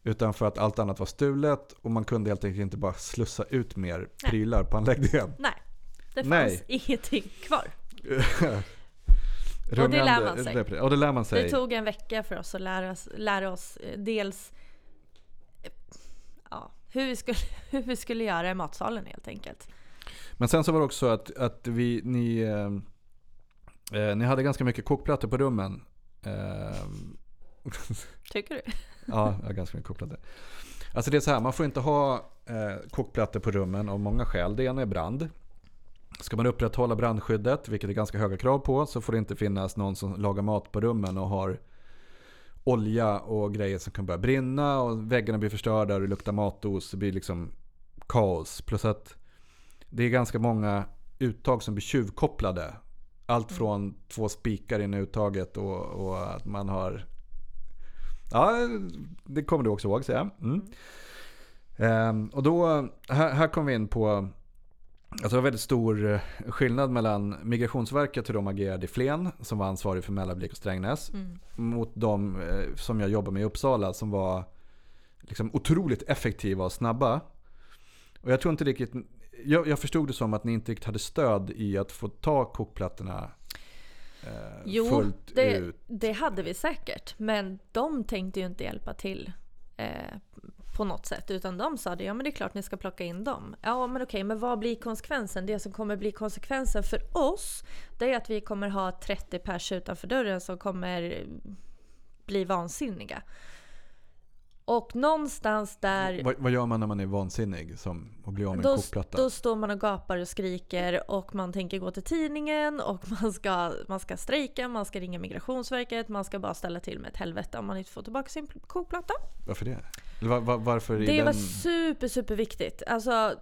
Utan för att allt annat var stulet och man kunde helt enkelt inte bara slussa ut mer Nej. prylar på anläggningen. Nej, det fanns Nej. ingenting kvar. Rungande- lär man sig. Och det lär man sig. Det tog en vecka för oss att lära oss, lära oss eh, dels eh, ja, hur, vi skulle, hur vi skulle göra i matsalen helt enkelt. Men sen så var det också att, att vi, ni, eh, eh, ni hade ganska mycket kokplattor på rummen. Eh, Tycker du? Ja, jag har ganska mycket kokplattor. Alltså det är så här, man får inte ha eh, kokplattor på rummen av många skäl. Det ena är brand. Ska man upprätthålla brandskyddet, vilket är ganska höga krav på, så får det inte finnas någon som lagar mat på rummen och har olja och grejer som kan börja brinna och väggarna blir förstörda och det luktar matos. Det blir liksom kaos. Plus att det är ganska många uttag som blir tjuvkopplade. Allt från två spikar in i uttaget och, och att man har... Ja, det kommer du också ihåg säger jag. Mm. Ehm, och då, här, här kom vi in på Alltså det var väldigt stor eh, skillnad mellan Migrationsverket hur de agerade i Flen som var ansvarig för Mälarvik och Strängnäs Mm. mot de eh, som jag jobbar med i Uppsala som var liksom otroligt effektiva och snabba. Och jag tror inte riktigt, jag, jag förstod det som att ni inte riktigt hade stöd i att få ta kokplattorna eh, Jo, fullt det, ut. det hade vi säkert. Men de tänkte ju inte hjälpa till eh, på något sätt. Utan de sa det, ja men det är klart ni ska plocka in dem. Ja men okej, men vad blir konsekvensen? Det som kommer bli konsekvensen för oss, det är att vi kommer ha 30 pers utanför dörren som kommer bli vansinniga. Och någonstans där... Vad, vad gör man när man är vansinnig som, och blir av med Då, en kokplatta? då står man och gapar och skriker och man tänker gå till tidningen och man ska, man ska strejka, man ska ringa Migrationsverket, man ska bara ställa till med ett helvete om man inte får tillbaka sin kokplatta. Varför det? Var, var, varför Det den... var super, super viktigt. Alltså,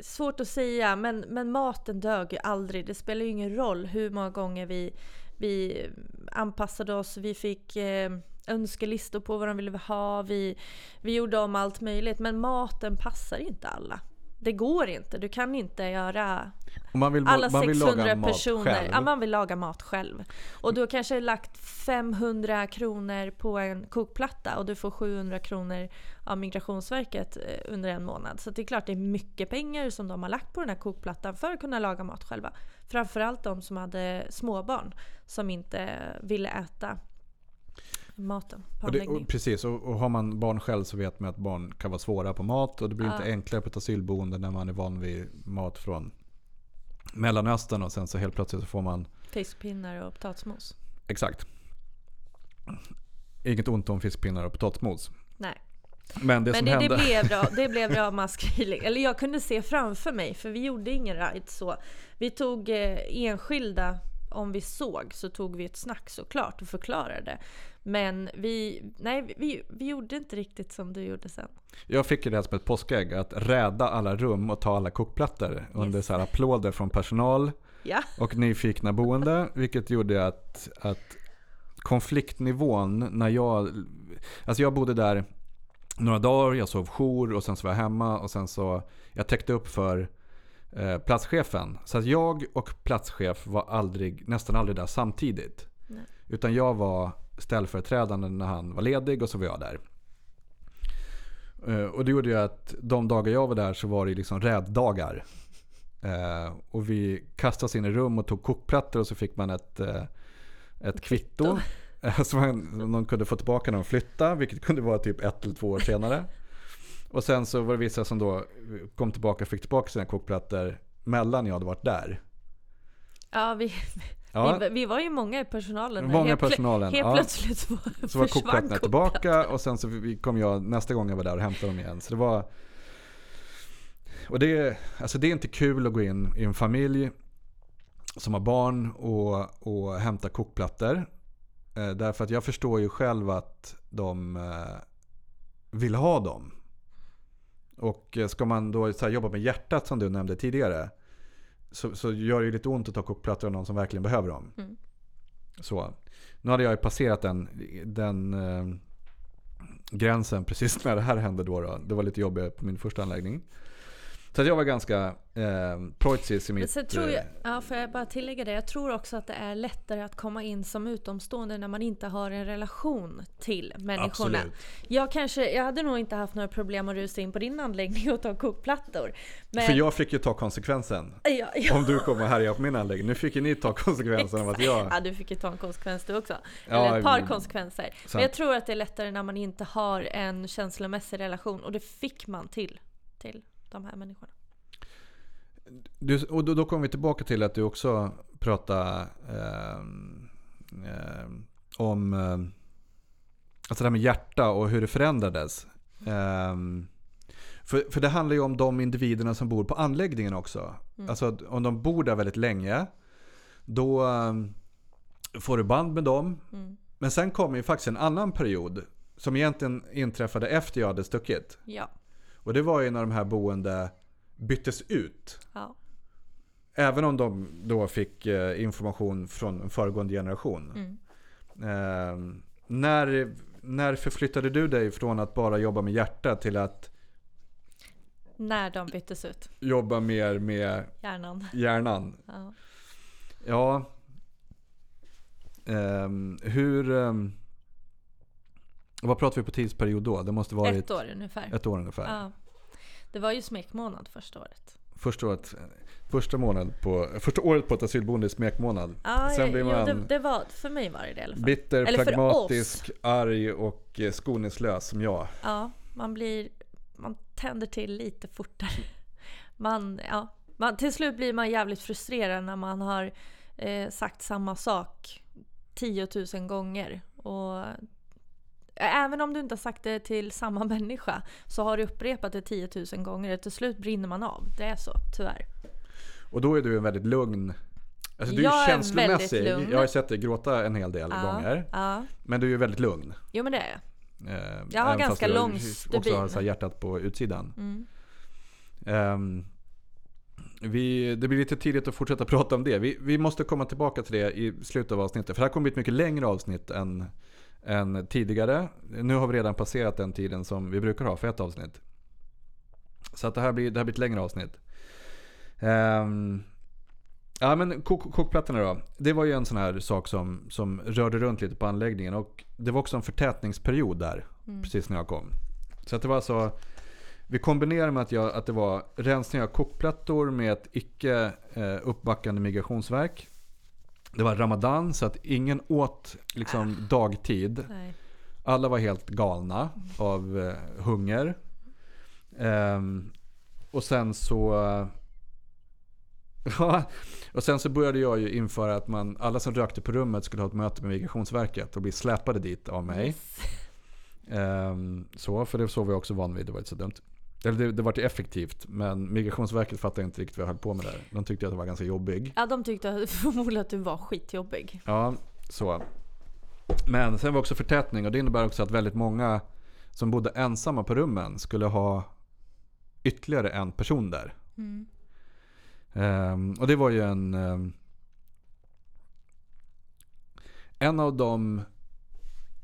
svårt att säga, men, men maten dög ju aldrig. Det spelar ju ingen roll hur många gånger vi, vi anpassade oss. Vi fick eh, önskelistor på vad de ville ha. Vi, vi gjorde om allt möjligt. Men maten passar inte alla. Det går inte. Du kan inte göra vill, alla man vill 600 laga mat personer. själv. Ja, man vill laga mat själv. Och du har kanske lagt 500 kronor på en kokplatta och du får 700 kronor av Migrationsverket eh, under en månad. Så det är klart det är mycket pengar som de har lagt på den här kokplattan för att kunna laga mat själva. Framförallt de som hade småbarn som inte ville äta maten på Och det, och precis, och, och har man barn själv så vet man att barn kan vara svåra på mat. Och det blir Ja. inte enklare på ett asylboende när man är van vid mat från Mellanöstern och sen så helt plötsligt så får man Fiskpinnar och potatismos. Exakt. Inget ont om fiskpinnar och potatismos. Nej. Men det Men det, det, hände... blev bra, det blev ramaskri. Eller jag kunde se framför mig, för vi gjorde ingen ride så. Vi tog eh, enskilda, om vi såg så tog vi ett snack såklart och förklarade. Men vi, nej, vi, vi gjorde inte riktigt som du gjorde sen. Jag fick det här som ett påskägg. Att rädda alla rum och ta alla kokplattor under Yes. så här applåder från personal Ja, och nyfikna boende. Vilket gjorde att, att konfliktnivån när jag... Alltså jag bodde där några dagar, jag sov jour och sen så var jag hemma och sen så... Jag täckte upp för eh, platschefen. Så att jag och platschef var aldrig, nästan aldrig där samtidigt. Nej. Utan jag var ställföreträdande när han var ledig och så var jag där. Eh, Och det gjorde ju att de dagar jag var där så var det liksom räddagar. Eh, och vi kastade oss in i rum och tog kokplattor och så fick man ett, eh, ett kvitto. eh, Som man, som kunde få tillbaka när de flyttade, vilket kunde vara typ ett eller två år senare. Och sen så var det vissa som då kom tillbaka och fick tillbaka sina kokplattor mellan jag hade varit där. ja vi, Ja, vi, vi var ju många i personalen. många helt personalen. Helt ja. plötsligt så, Så var kokplattorna tillbaka och sen så kom jag nästa gång jag var där och hämtade dem igen. Så det var... Och det, alltså det är inte kul att gå in i en familj som har barn och, och hämta kokplattor. Eh, därför att jag förstår ju själv att de eh, vill ha dem. Och eh, ska man då jobba med hjärtat som du nämnde tidigare. Så, så gör det ju lite ont att ta kokplattor av någon som verkligen behöver dem. Mm. Så. Nu hade jag ju passerat den, den eh, gränsen precis när det här hände då, då. Det var lite jobbigt på min första anläggning. Så att jag var ganska eh, preussisk i mitt... sen tror jag, eh, ja, får jag bara tillägga det? Jag tror också att det är lättare att komma in som utomstående när man inte har en relation till människorna. Absolut. Jag, kanske, jag hade nog inte haft några problem att rusa in på din anläggning och ta kokplattor. Men, För jag fick ju ta konsekvensen. ja, ja. Om du kommer och härjar på min anläggning. Nu fick ju ni ta konsekvensen av att jag... Ja, du fick ju ta en konsekvens du också. Ja, Eller ett par men- konsekvenser. Sant. Men jag tror att det är lättare när man inte har en känslomässig relation. Och det fick man till, till de här människorna. Du, och då, då kommer vi tillbaka till att du också pratar ehm, om eh, alltså det här med hjärta och hur det förändrades. Ehm, för, för det handlar ju om de individerna som bor på anläggningen också. Alltså att om de bor där väldigt länge, då ehm, får du band med dem. Mm. Men sen kommer ju faktiskt en annan period som egentligen inträffade efter jag hade stuckit. Ja. Och det var ju när de här boende byttes ut. ja. Även om de då fick eh, information från en föregående generation. Mm. Eh, när, när förflyttade du dig från att bara jobba med hjärta till att När de byttes ut. jobba mer med Hjärnan. hjärnan? Ja. Ja. Ehm, hur... ehm, vad pratar vi på tidsperiod då? Det måste varit Ett år ungefär. ett år ungefär. Ja. Det var ju smekmånad första året. Första, året, första, månad på, första året på ett asylboende är smekmånad. Ja, Sen blir jo, man- det, det var, för mig var det det i alla fall. Bitter, Eller pragmatisk, arg och eh, skoningslös som jag. Ja, man blir... Man tänder till lite fortare. Man, ja, man, till slut blir man jävligt frustrerad när man har eh, sagt samma sak 10 000 gånger. Och även om du inte har sagt det till samma människa så har du upprepat det 10 000 gånger. Till slut brinner man av. Det är så, tyvärr. Och då är du en väldigt lugn. Alltså du är Jag är känslomässig. lugn. Jag har sett dig gråta en hel del Ja, gånger. Ja. Men du är ju väldigt lugn. Jo men det är jag. Eh, Jag har även fast ganska du lång också stubin. har så hjärtat på utsidan. Mm. Ehm, vi, det blir lite tidigt att fortsätta prata om det. Vi, vi måste komma tillbaka till det i slutet av avsnittet. För det här kommer bli ett mycket längre avsnitt än, än tidigare. Nu har vi redan passerat den tiden som vi brukar ha för ett avsnitt. Så att det, här blir, det här blir ett längre avsnitt. Ehm, ja men kok, kokplattorna då. Det var ju en sån här sak som, som rörde runt lite på anläggningen. Och det var också en förtätningsperiod där. Precis när jag kom. Så att det var så. Vi kombinerade med att, jag, att det var rensning av kokplattor med ett icke eh, uppbackande migrationsverk. Det var ramadan så att ingen åt liksom dagtid. Nej. Alla var helt galna av eh, hunger. Ehm, och sen så... Och sen så började jag ju införa att man, alla som rökte på rummet skulle ha ett möte med Migrationsverket och bli släpade dit av mig. Yes. Ehm, så, för det så var jag också van vid. Det var inte så dumt. Eller det, det var effektivt, men Migrationsverket fattade inte riktigt vad jag höll på med där. De tyckte att det var ganska jobbig. Ja, de tyckte förmodligen att du var skitjobbig. Ja, så. Men sen var också förtätning och det innebär också att väldigt många som bodde ensamma på rummen skulle ha ytterligare en person där. Mm. Ehm, och det var ju en... ehm, en av de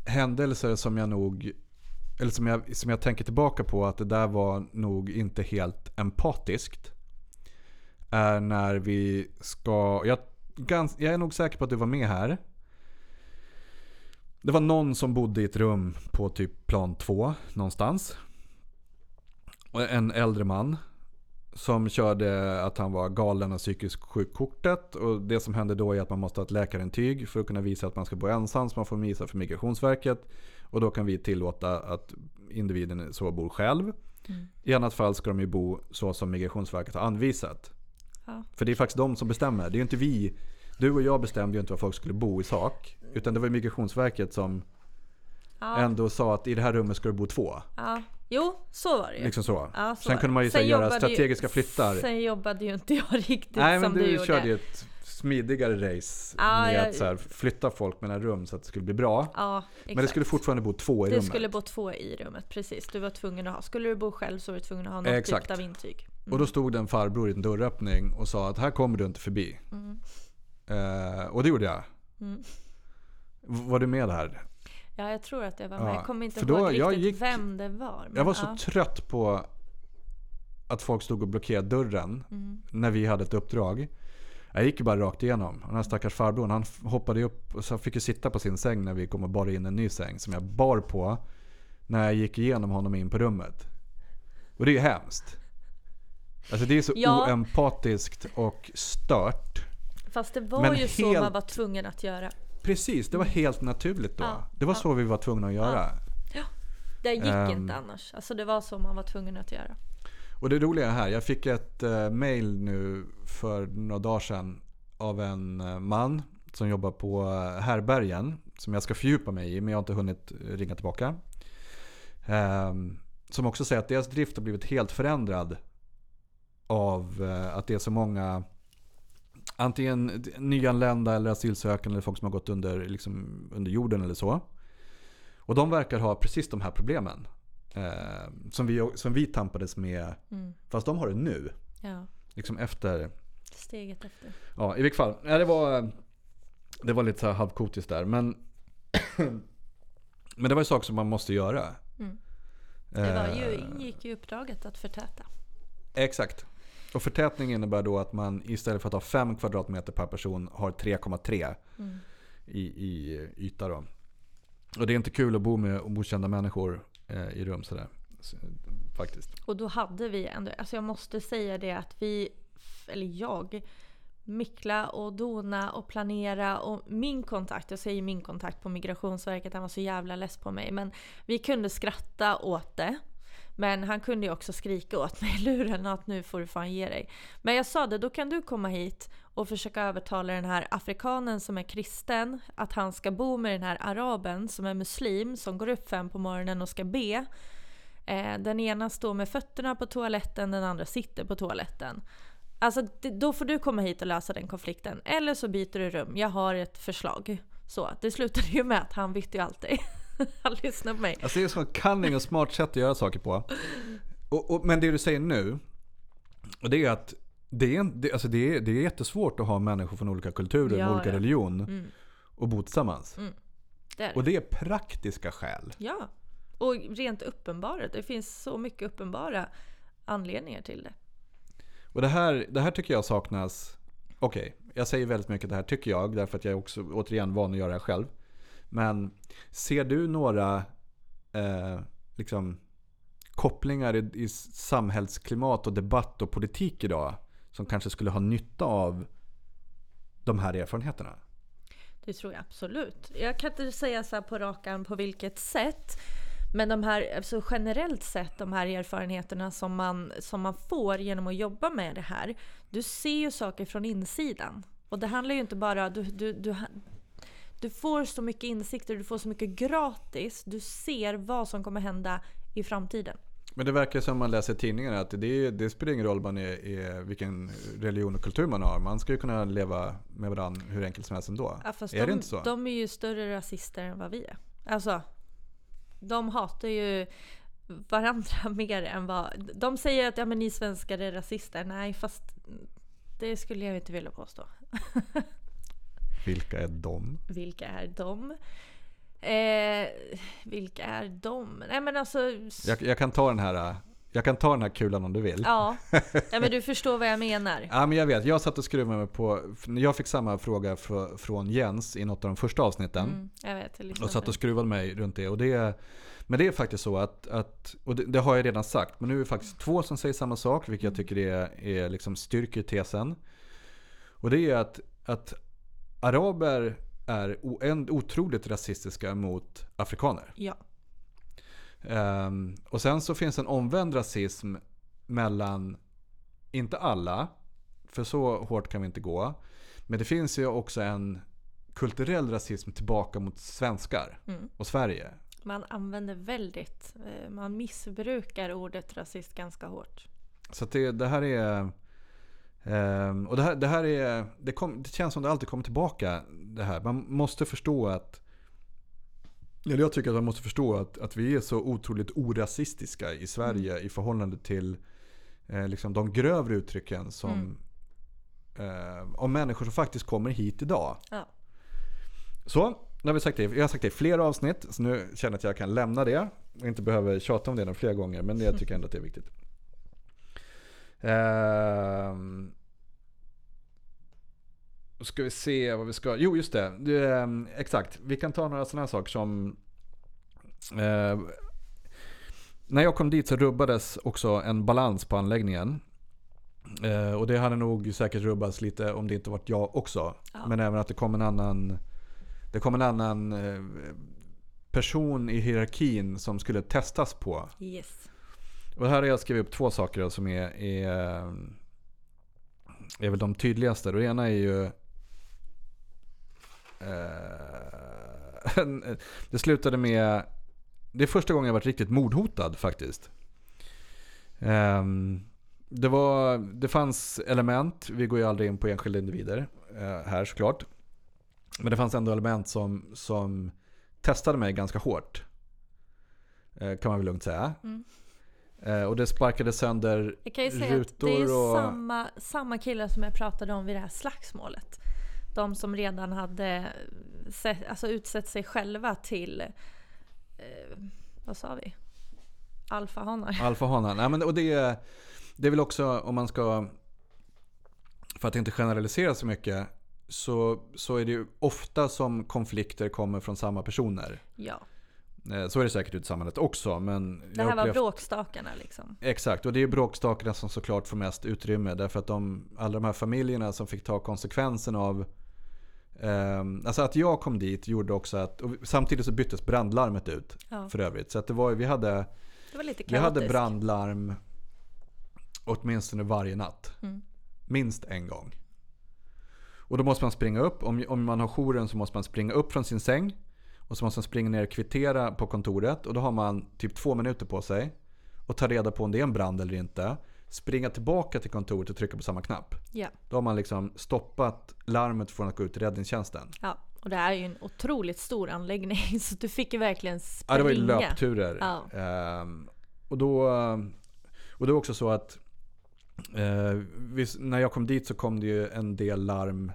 händelser som jag nog... Eller som jag, som jag tänker tillbaka på att det där var nog inte helt empatiskt. Är när vi ska... Jag, gans, jag är nog säker på att du var med här. Det var någon som bodde i ett rum på typ plan två någonstans. En äldre man. Som körde att han var galen och psykiskt sjuk-kortet. Och det som hände då är att man måste ha ett läkarintyg för att kunna visa att man ska bo ensam. Så man får visa för Migrationsverket. Och då kan vi tillåta att individen så bor själv. I annat fall ska de ju bo så som Migrationsverket har anvisat. Ja. För det är faktiskt de som bestämmer. Det är ju inte vi. Du och jag bestämde ju inte var folk skulle bo i sak. Utan det var Migrationsverket som Ja, ändå sa att i det här rummet ska du bo två. ja. Jo, så var det ju. Liksom så. Ja, så Sen kunde man ju så här göra jobbade ju- strategiska flyttar. Sen jobbade ju inte jag riktigt Nej men som du, du, gjorde. körde ju ett smidigare race Ja, med jag- att så här, flytta folk mellan rum så att det skulle bli bra. Ja, exakt. Men det skulle fortfarande bo två i Det rummet. skulle bo två i rummet, precis. Du var tvungen att ha. Skulle du bo själv så var du tvungen att ha något Exakt. typ av intyg. Och då stod det en farbror i en dörröppning och sa att här kommer du inte förbi. Eh, och det gjorde jag. Mm. Var du med här? Ja, jag tror att jag var Ja, med. Jag kommer inte då- ihåg riktigt gick- vem det var. Jag var så ja. trött på att folk stod och blockerade dörren Mm. när vi hade ett uppdrag. Jag gick ju bara rakt igenom. Den här stackars farbrorn han hoppade upp och så fick ju sitta på sin säng när vi kom och bar in en ny säng som jag bar på när jag gick igenom honom in på rummet. Och det är ju hemskt. Alltså det är så Ja. oempatiskt och stört. Fast det var Men ju så helt- man var tvungen att göra. Precis, det var helt naturligt då. Ja, Det var ja. så vi var tvungna att göra. Det gick Ehm. inte annars. Alltså det var så man var tvungen att göra. Och det roliga här, jag fick ett eh, mail nu för några dagar sedan av en eh, man som jobbar på eh, härbergen. Som jag ska fördjupa mig i men jag har inte hunnit eh, ringa tillbaka. Ehm, som också säger att deras drift har blivit helt förändrad av eh, att det är så många antingen nyanlända eller asylsökande eller folk som har gått under, liksom, under jorden eller så. Och de verkar ha precis de här problemen. Eh, som, vi, som vi tampades med. Mm. Fast de har det nu. Ja, Liksom efter. steget efter. Ja, i vilket fall. Nej, det, var, det var lite så här halvkotiskt där. Men, men det var ju saker som man måste göra. Mm. Det var ju, Eh, ingick ju i uppdraget att förtäta. Exakt. Och förtätning innebär då att man istället för att ha 5 kvadratmeter per person har 3,3 Mm. i, i yta då. Och det är inte kul att bo med okända människor eh, Eh, i rum sådär. Så, faktiskt. Och då hade vi ändå, alltså jag måste säga det att vi, eller jag, mickla och dona och planera och min kontakt, jag säger min kontakt på Migrationsverket, han var så jävla less på mig. Men vi kunde skratta åt det. Men han kunde ju också skrika åt mig i luren att nu får du fan ge dig. Men jag sa det, då kan du komma hit och försöka övertala den här afrikanen som är kristen att han ska bo med den här araben som är muslim som går upp fem på morgonen och ska be. Eh, den ena står med fötterna på toaletten, den andra sitter på toaletten. Alltså då får du komma hit och lösa den konflikten. Eller så byter du rum. Jag har ett förslag. Så det slutade ju med att han bytte ju alltid. han lyssnade på mig. Alltså det är så cunning och smart sätt att göra saker på. Och, och, men det du säger nu. Det är att det är, det, alltså det, är, det är jättesvårt att ha människor från olika kulturer Ja, olika ja. religion Mm. och bo tillsammans. Det är det. Och det är praktiska skäl. Ja. Och rent uppenbara. Det finns så mycket uppenbara anledningar till det. Och det här, det här tycker jag saknas. Okej, jag säger väldigt mycket det här tycker jag. Därför att jag är också återigen van att göra det själv. Men ser du några eh, liksom, kopplingar i, i samhällsklimat och debatt och politik idag. Som kanske skulle ha nytta av de här erfarenheterna? Det tror jag absolut. Jag kan inte säga så här på rakan på vilket sätt. Men de här, alltså generellt sett, de här erfarenheterna som man, som man får genom att jobba med det här. Du ser ju saker från insidan. Och det handlar ju inte bara... Du, du, du, du får så mycket insikter, du får så mycket gratis. Du ser vad som kommer hända i framtiden. Men det verkar som man läser tidningarna att det, det spelar ingen roll man är, är, vilken religion och kultur man har. Man ska ju kunna leva med varandra hur enkelt som helst ändå. Ja, är de, det inte så? De är ju större rasister än vad vi är. Alltså, de hatar ju varandra mer än vad... De säger att ja, men ni svenskar är rasister. Nej, fast det skulle jag inte vilja påstå. Vilka är de? Vilka är de? Eh, vilka är de? Nej men alltså... Jag, jag, kan ta den här, jag kan ta den här kulan om du vill. Ja, ja, men du förstår vad jag menar. Ja, men jag vet. Jag satt och skruvade mig på... Jag fick samma fråga fr- från Jens i något av de första avsnitten. Mm, jag vet, jag Och satt och skruvade mig runt det. Och det men det är faktiskt så att, att och det, det har jag redan sagt, men nu är det faktiskt två som säger samma sak, vilket jag tycker är, är liksom styrker tesen. Och det är att, att araber är otroligt rasistiska mot afrikaner. Ja. Ehm, och sen så finns en omvänd rasism mellan, inte alla, för så hårt kan vi inte gå. Men det finns ju också en kulturell rasism tillbaka mot svenskar Mm. och Sverige. Man använder väldigt, eh, man missbrukar ordet rasist ganska hårt. Så det, det här är... ehm, och det här, det här är... Det, kom, det känns som det alltid kommer tillbaka det här. Man måste förstå att... Eller jag tycker att man måste förstå att, att vi är så otroligt orasistiska i Sverige i förhållande till eh, liksom de grövre uttrycken som... Eh, om människor som faktiskt kommer hit idag. Ja. Så, nu har vi sagt det. Jag har sagt det i flera avsnitt. Så nu känner jag att jag kan lämna det. Och inte behöver tjata om det några flera gånger. Men jag tycker ändå att det är viktigt. Ehm, ska vi se vad vi ska... Jo, just det. ehm, exakt. Vi kan ta några sådana här saker som... Eh, när jag kom dit så rubbades också en balans på anläggningen. Eh, och det hade nog säkert rubbats lite om det inte varit jag också. Ja. Men även att det kom en annan... Det kom en annan eh, person i hierarkin som skulle testas på. Yes. Och här har jag skrivit upp två saker som är, är, är väl de tydligaste. Det ena är ju... Eh, det slutade med... Det är första gången jag varit riktigt mordhotad faktiskt. Eh, det, var, det fanns element, vi går ju aldrig in på enskilda individer eh, här såklart. Men det fanns ändå element som, som testade mig ganska hårt. Eh, kan man väl lugnt säga. Mm. Eh, och det sparkade sönder Jag kan ju säga att det rutor är och... samma, samma killar som jag pratade om vid det här slagsmålet. De som redan hade sett, alltså utsett sig själva till, eh, vad sa vi? Alfahanar. Alfahanar. Nej, men, och det, det är väl också om man ska, för att inte generalisera så mycket, så, så är det ju ofta som konflikter kommer från samma personer. Ja, Så är det säkert ute i samhället också. Men det här var upplevt- bråkstakarna liksom. Exakt, och det är bråkstakarna som såklart får mest utrymme. Därför att de, alla de här familjerna som fick ta konsekvensen av ehm, alltså att jag kom dit gjorde också att, samtidigt så byttes brandlarmet ut Ja, för övrigt. Så att det var, vi hade var Vi hade brandlarm åtminstone varje natt. Mm. Minst en gång. Och då måste man springa upp. Om, om man har jouren så måste man springa upp från sin säng. Och så måste man springa ner och kvittera på kontoret. Och då har man typ två minuter på sig. Och ta reda på om det är en brand eller inte. Springa tillbaka till kontoret och trycka på samma knapp. Ja, Då har man liksom stoppat larmet från att gå ut till räddningstjänsten. ja, och det här är ju en otroligt stor anläggning så du fick ju verkligen springa. Ja, det var ju löpturer. Ja. Ehm, och, då, och det var också så att eh, vis- när jag kom dit så kom det ju en del larm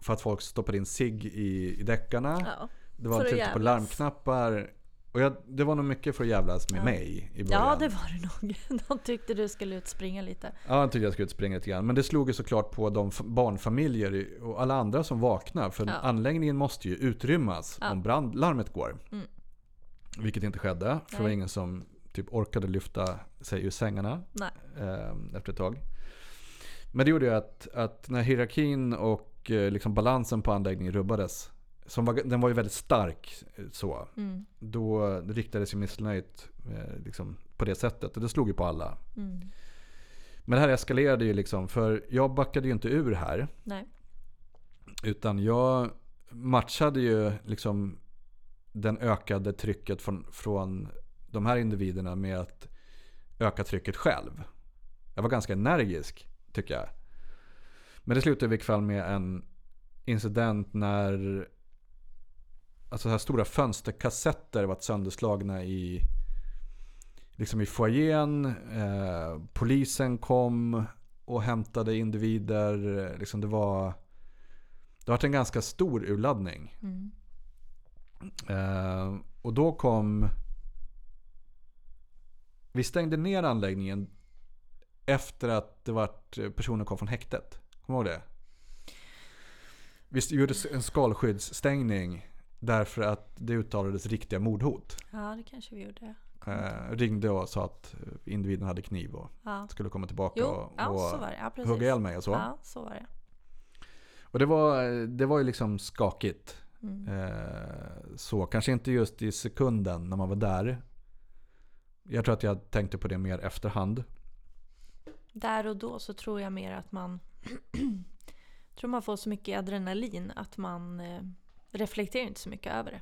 för att folk stoppade in sig i, i däckarna. Ja. Det var tryckte på larmknappar. Och jag, det var nog mycket för att jävlas med Ja. mig i början. ja, det var det nog. De tyckte du skulle ut springa lite. Ja, jag tyckte jag skulle ut springa lite grann. Men det slog ju såklart på de barnfamiljer och alla andra som vaknar. För Ja. anläggningen måste ju utrymmas Ja. om brandlarmet går. Mm. Vilket inte skedde. För det var Nej. ingen som typ orkade lyfta sig ur sängarna Nej. eh, efter ett tag. Men det gjorde ju att, att när hierarkin och eh, liksom balansen på anläggningen rubbades. Som var, den var ju väldigt stark eh, så. Mm. Då riktades ju missnöjet eh, liksom, på det sättet. Och det slog ju på alla. Mm. Men det här eskalerade ju liksom. För jag backade ju inte ur här. Nej. Utan jag matchade ju liksom den ökade trycket från, från de här individerna med att öka trycket själv. Jag var ganska energisk tycker jag. Men det slutade i vilket fall med en incident när alltså så här stora fönsterkassetter var sönderslagna i liksom i foajén. Eh, polisen kom och hämtade individer. Liksom det var det har varit en ganska stor urladdning. Mm. Eh, och då kom... Vi stängde ner anläggningen efter att det vart personer kom från häktet. Kommer du ihåg det? Vi gjorde en skalskyddsstängning därför att det uttalades riktiga mordhot. Ja, det kanske vi gjorde. Eh, ringde och sa att individen hade kniv och Ja. skulle komma tillbaka Jo, och, ja, och. Ja, hugga ihjäl mig och så. Ja, så var det. Och det var, det var ju liksom skakigt. Mm. Eh, så kanske inte just i sekunden när man var där. Jag tror att jag tänkte på det mer efterhand. Där och då så tror jag mer att man tror man får så mycket adrenalin att man eh, reflekterar inte så mycket över det.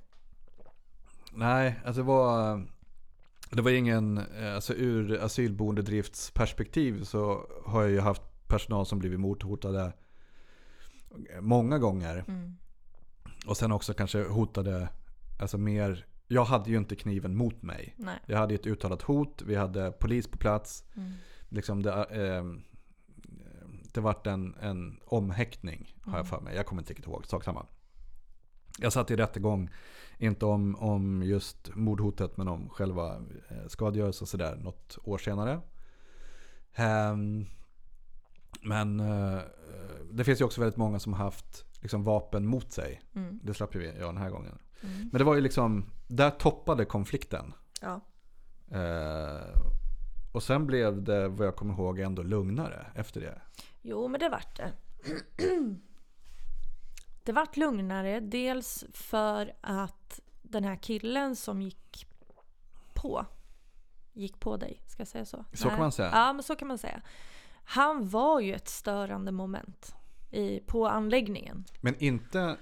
Nej, alltså det var, det var ingen, eh, alltså ur asylboendedriftsperspektiv så har jag ju haft personal som blivit mordhotade många gånger. Mm. Och sen också kanske hotade, alltså mer, jag hade ju inte kniven mot mig. Nej. Jag hade ett uttalat hot, vi hade polis på plats. Mm. liksom det, eh, det vart en, en omhäktning har jag för mig. Jag kommer inte riktigt ihåg, sak samma. Jag satt i rättegång, inte om, om just mordhotet men om själva eh, skadegörelse och sådär något år senare. Ehm, Men eh, det finns ju också väldigt många som har haft liksom, vapen mot sig. Mm. Det slapp ju vi göra den här gången. Mm. Men det var ju liksom, där toppade konflikten. Ja. Eh, och sen blev det, vad jag kommer ihåg, ändå lugnare efter det. Jo, men det vart det. Det vart lugnare. Dels för att den här killen som gick på, gick på dig, ska jag säga så? Så kan man säga. Ja, men så kan man säga. Han var ju ett störande moment i, på anläggningen. Men inte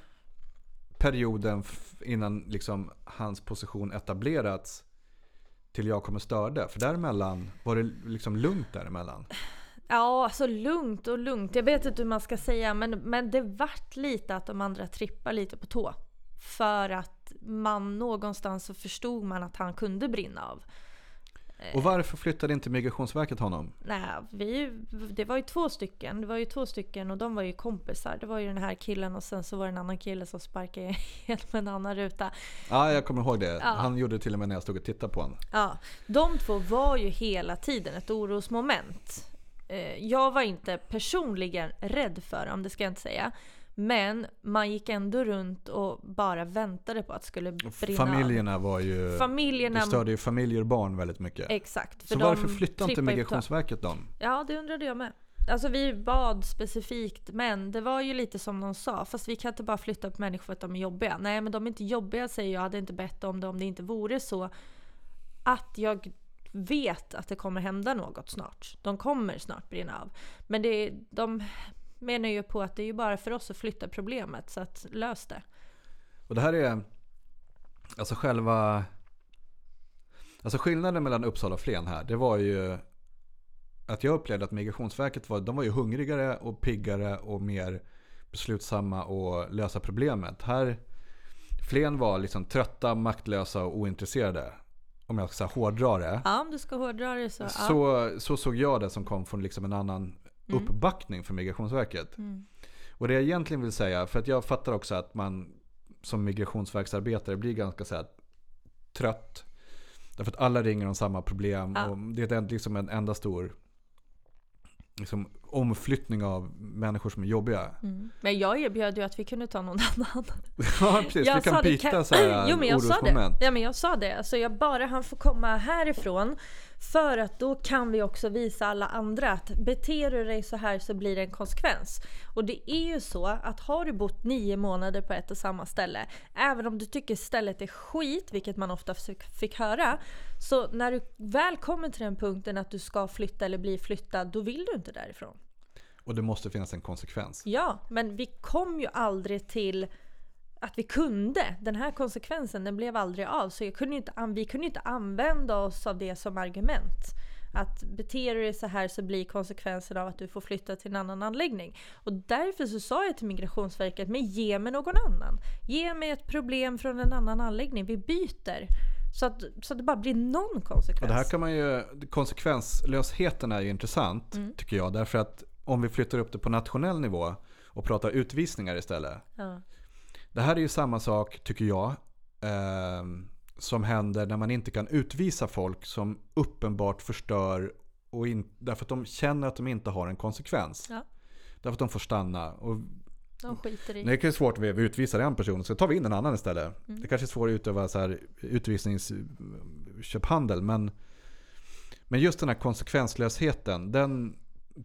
perioden innan liksom hans position etablerats till jag kommer störde. För däremellan var det liksom lugnt däremellan. Ja, alltså lugnt och lugnt. Jag vet inte hur man ska säga, men, men det vart lite att de andra trippar lite på tå. För att man någonstans så förstod man att han kunde brinna av. Och varför flyttade inte Migrationsverket honom? Nej, vi, det var ju två stycken. Det var ju två stycken och de var ju kompisar. Det var ju den här killen och sen så var det en annan kille som sparkade genom en annan ruta. Ja, jag kommer ihåg det. Ja. Han gjorde det till och med när jag stod och tittade på honom. Ja, de två var ju hela tiden ett orosmoment. Eh, Jag var inte personligen rädd för dem, det ska jag inte säga. Men man gick ändå runt och bara väntade på att det skulle brinna. Familjerna var ju... Familjerna... Det störde ju familjer och barn väldigt mycket. Exakt. Så varför flyttade inte. Migrationsverket dem? Ja, det undrade jag med. Alltså vi bad specifikt, men det var ju lite som de sa. Fast vi kan inte bara flytta på människor för att de är jobbiga. Nej, men de är inte jobbiga säger jag. Jag hade inte bett om det om det inte vore så att jag vet att det kommer hända något snart. De kommer snart brinna av. Men det, de menar ju på att det är ju bara för oss att flytta problemet, så att lös det. Och det här är alltså själva... Alltså skillnaden mellan Uppsala och Flen här, det var ju att jag upplevde att Migrationsverket var, de var ju hungrigare och piggare och mer beslutsamma att lösa problemet. Här, Flen var liksom trötta, maktlösa och ointresserade. Om jag ska hårdra det. Ja, om du ska hårdra det så. Ja. Så, så såg jag det som kom från liksom en annan uppbackning för Migrationsverket. Mm. Och det jag egentligen vill säga, för att jag fattar också att man som migrationsverksarbetare blir ganska så här, trött. Därför att alla ringer om samma problem. Ja. Och det är liksom en enda stor liksom, omflyttning av människor som är jobbiga. Mm. Men jag erbjöd ju att vi kunde ta någon annan. ja, precis. Jag Vi kan byta kan- så här jo, men jag sa det. Ja men jag sa det. Alltså jag bara han får komma härifrån. För att då kan vi också visa alla andra att beter du dig så här så blir det en konsekvens. Och det är ju så att har du bott nio månader på ett och samma ställe. Även om du tycker stället är skit, vilket man ofta fick- höra. Så när du väl kommer till den punkten att du ska flytta eller bli flyttad, då vill du inte därifrån. Och det måste finnas en konsekvens. Ja, men vi kom ju aldrig till att vi kunde. Den här konsekvensen den blev aldrig av. Så kunde inte, vi kunde inte använda oss av det som argument. Att beter du dig så här så blir konsekvensen av att du får flytta till en annan anläggning. Och därför så sa jag till Migrationsverket, men ge mig någon annan. Ge mig ett problem från en annan anläggning. Vi byter. Så att, så att det bara blir någon konsekvens. Och det här kan man ju, konsekvenslösheten är ju intressant Mm. tycker jag. Därför att om vi flyttar upp det på nationell nivå och pratar utvisningar istället. ja. Det här är ju samma sak, tycker jag, ehm, som händer när man inte kan utvisa folk som uppenbart förstör och in, därför att de känner att de inte har en konsekvens. Ja. Därför att de får stanna. Och De skiter i. det är svårt att vi utvisar en person, så tar vi in en annan istället. Mm. Det kanske är svårt att utöva så här utvisningsköphandel, men, men just den här konsekvenslösheten, den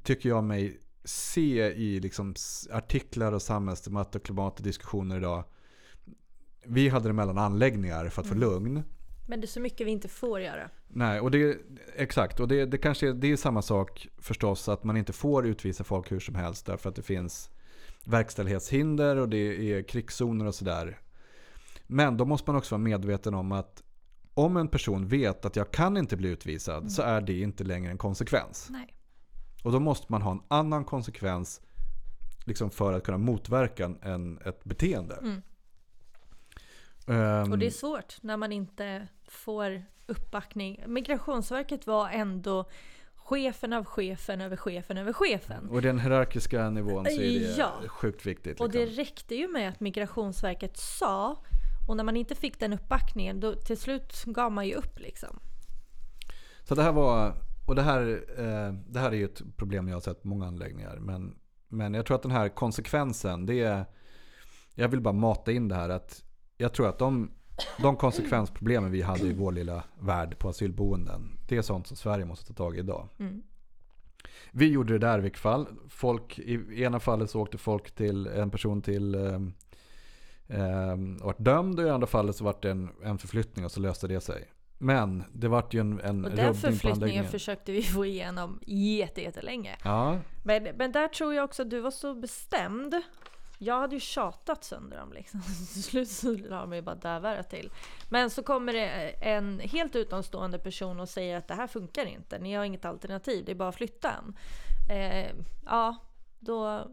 tycker jag mig se i liksom artiklar och samhällsdebatt och klimat och diskussioner idag. Vi hade det mellan anläggningar för att få Mm. lugn. Men det är så mycket vi inte får göra. Nej, och det, exakt. Och det, det kanske är, det är samma sak förstås att man inte får utvisa folk hur som helst därför att det finns verkställighetshinder och det är krigszoner och sådär. Men då måste man också vara medveten om att om en person vet att jag kan inte bli utvisad så är det inte längre en konsekvens. Nej. Och då måste man ha en annan konsekvens liksom för att kunna motverka en- ett beteende. Mm. Ehm, Och det är svårt när man inte får uppbackning. Migrationsverket var ändå chefen av chefen över chefen över chefen. och den hierarkiska nivån så är det Ja. sjukt viktigt. Och det liksom. räckte ju med att Migrationsverket sa och när man inte fick den uppbackningen då till slut gav man ju upp liksom. Så det här var och det här, eh, det här är ju ett problem jag har sett på många anläggningar. Men, men jag tror att den här konsekvensen, det är... Jag vill bara mata in det här att jag tror att de, de konsekvensproblemen vi hade i vår lilla värld på asylboenden, det är sånt som Sverige måste ta tag i idag. Mm. Vi gjorde det där i vilket fall. Folk, I ena fallet så åkte folk till, en person till eh, eh, vart dömd och i andra fallet så vart det en, en förflyttning och så löste det sig. Men det vart ju en, en Och den förflyttningen försökte vi få igenom jätte- jättelänge. Ja, Men, men där tror jag också att du var så bestämd. Jag hade ju tjatat sönder dem liksom. Till slut så la de ju bara dövörat till. Men så kommer det en helt utomstående person och säger att det här funkar inte. Ni har inget alternativ, det är bara att flytta en. Eh, ja, då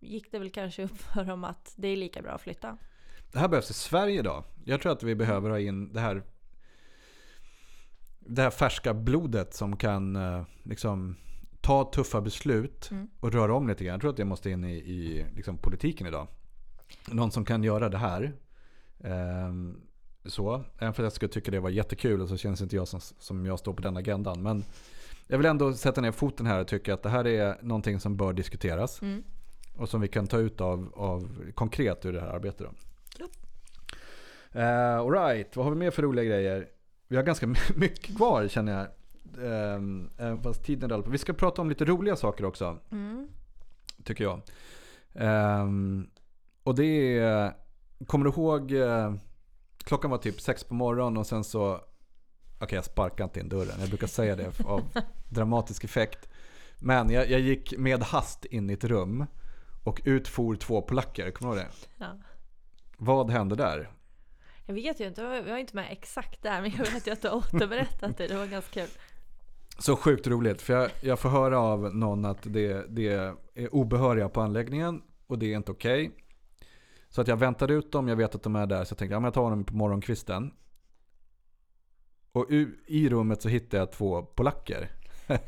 gick det väl kanske upp för dem att det är lika bra att flytta. det här behövs i Sverige idag. Jag tror att vi behöver ha in det här det här färska blodet som kan eh, liksom ta tuffa beslut Mm. och röra om lite grann. Jag tror att det måste in i, i liksom politiken idag. Någon som kan göra det här. Ehm, så. Även för att jag skulle tycka det var jättekul och så känns inte jag som, som jag står på den agendan. Men jag vill ändå sätta ner foten här och tycka att det här är någonting som bör diskuteras. Mm. Och som vi kan ta ut av, av konkret ur det här arbetet. Då. Japp. Uh, Alright, vad har vi mer för roliga grejer? Vi har ganska mycket kvar känner jag. Ehm, även fast tiden rullar på. Vi ska prata om lite roliga saker också. Mm. Tycker jag. Ehm, och det är, kommer du ihåg, eh, klockan var typ sex på morgonen och sen så, okej jag sparkar inte in dörren, jag brukar säga det av dramatisk effekt. Men jag, jag gick med hast in i ett rum och ut for två polacker, kommer du ihåg det? Ja. Vad hände där? Jag vet ju inte, jag var inte med exakt där men jag vet ju att du har återberättat det. Det var ganska kul. Så sjukt roligt, för jag, jag får höra av någon att det, det är obehöriga på anläggningen och det är inte okej. Så att jag väntade ut dem, jag vet att de är där, så jag tänkte ja, men jag tar dem på morgonkvisten. Och u- i rummet så hittade jag två polacker.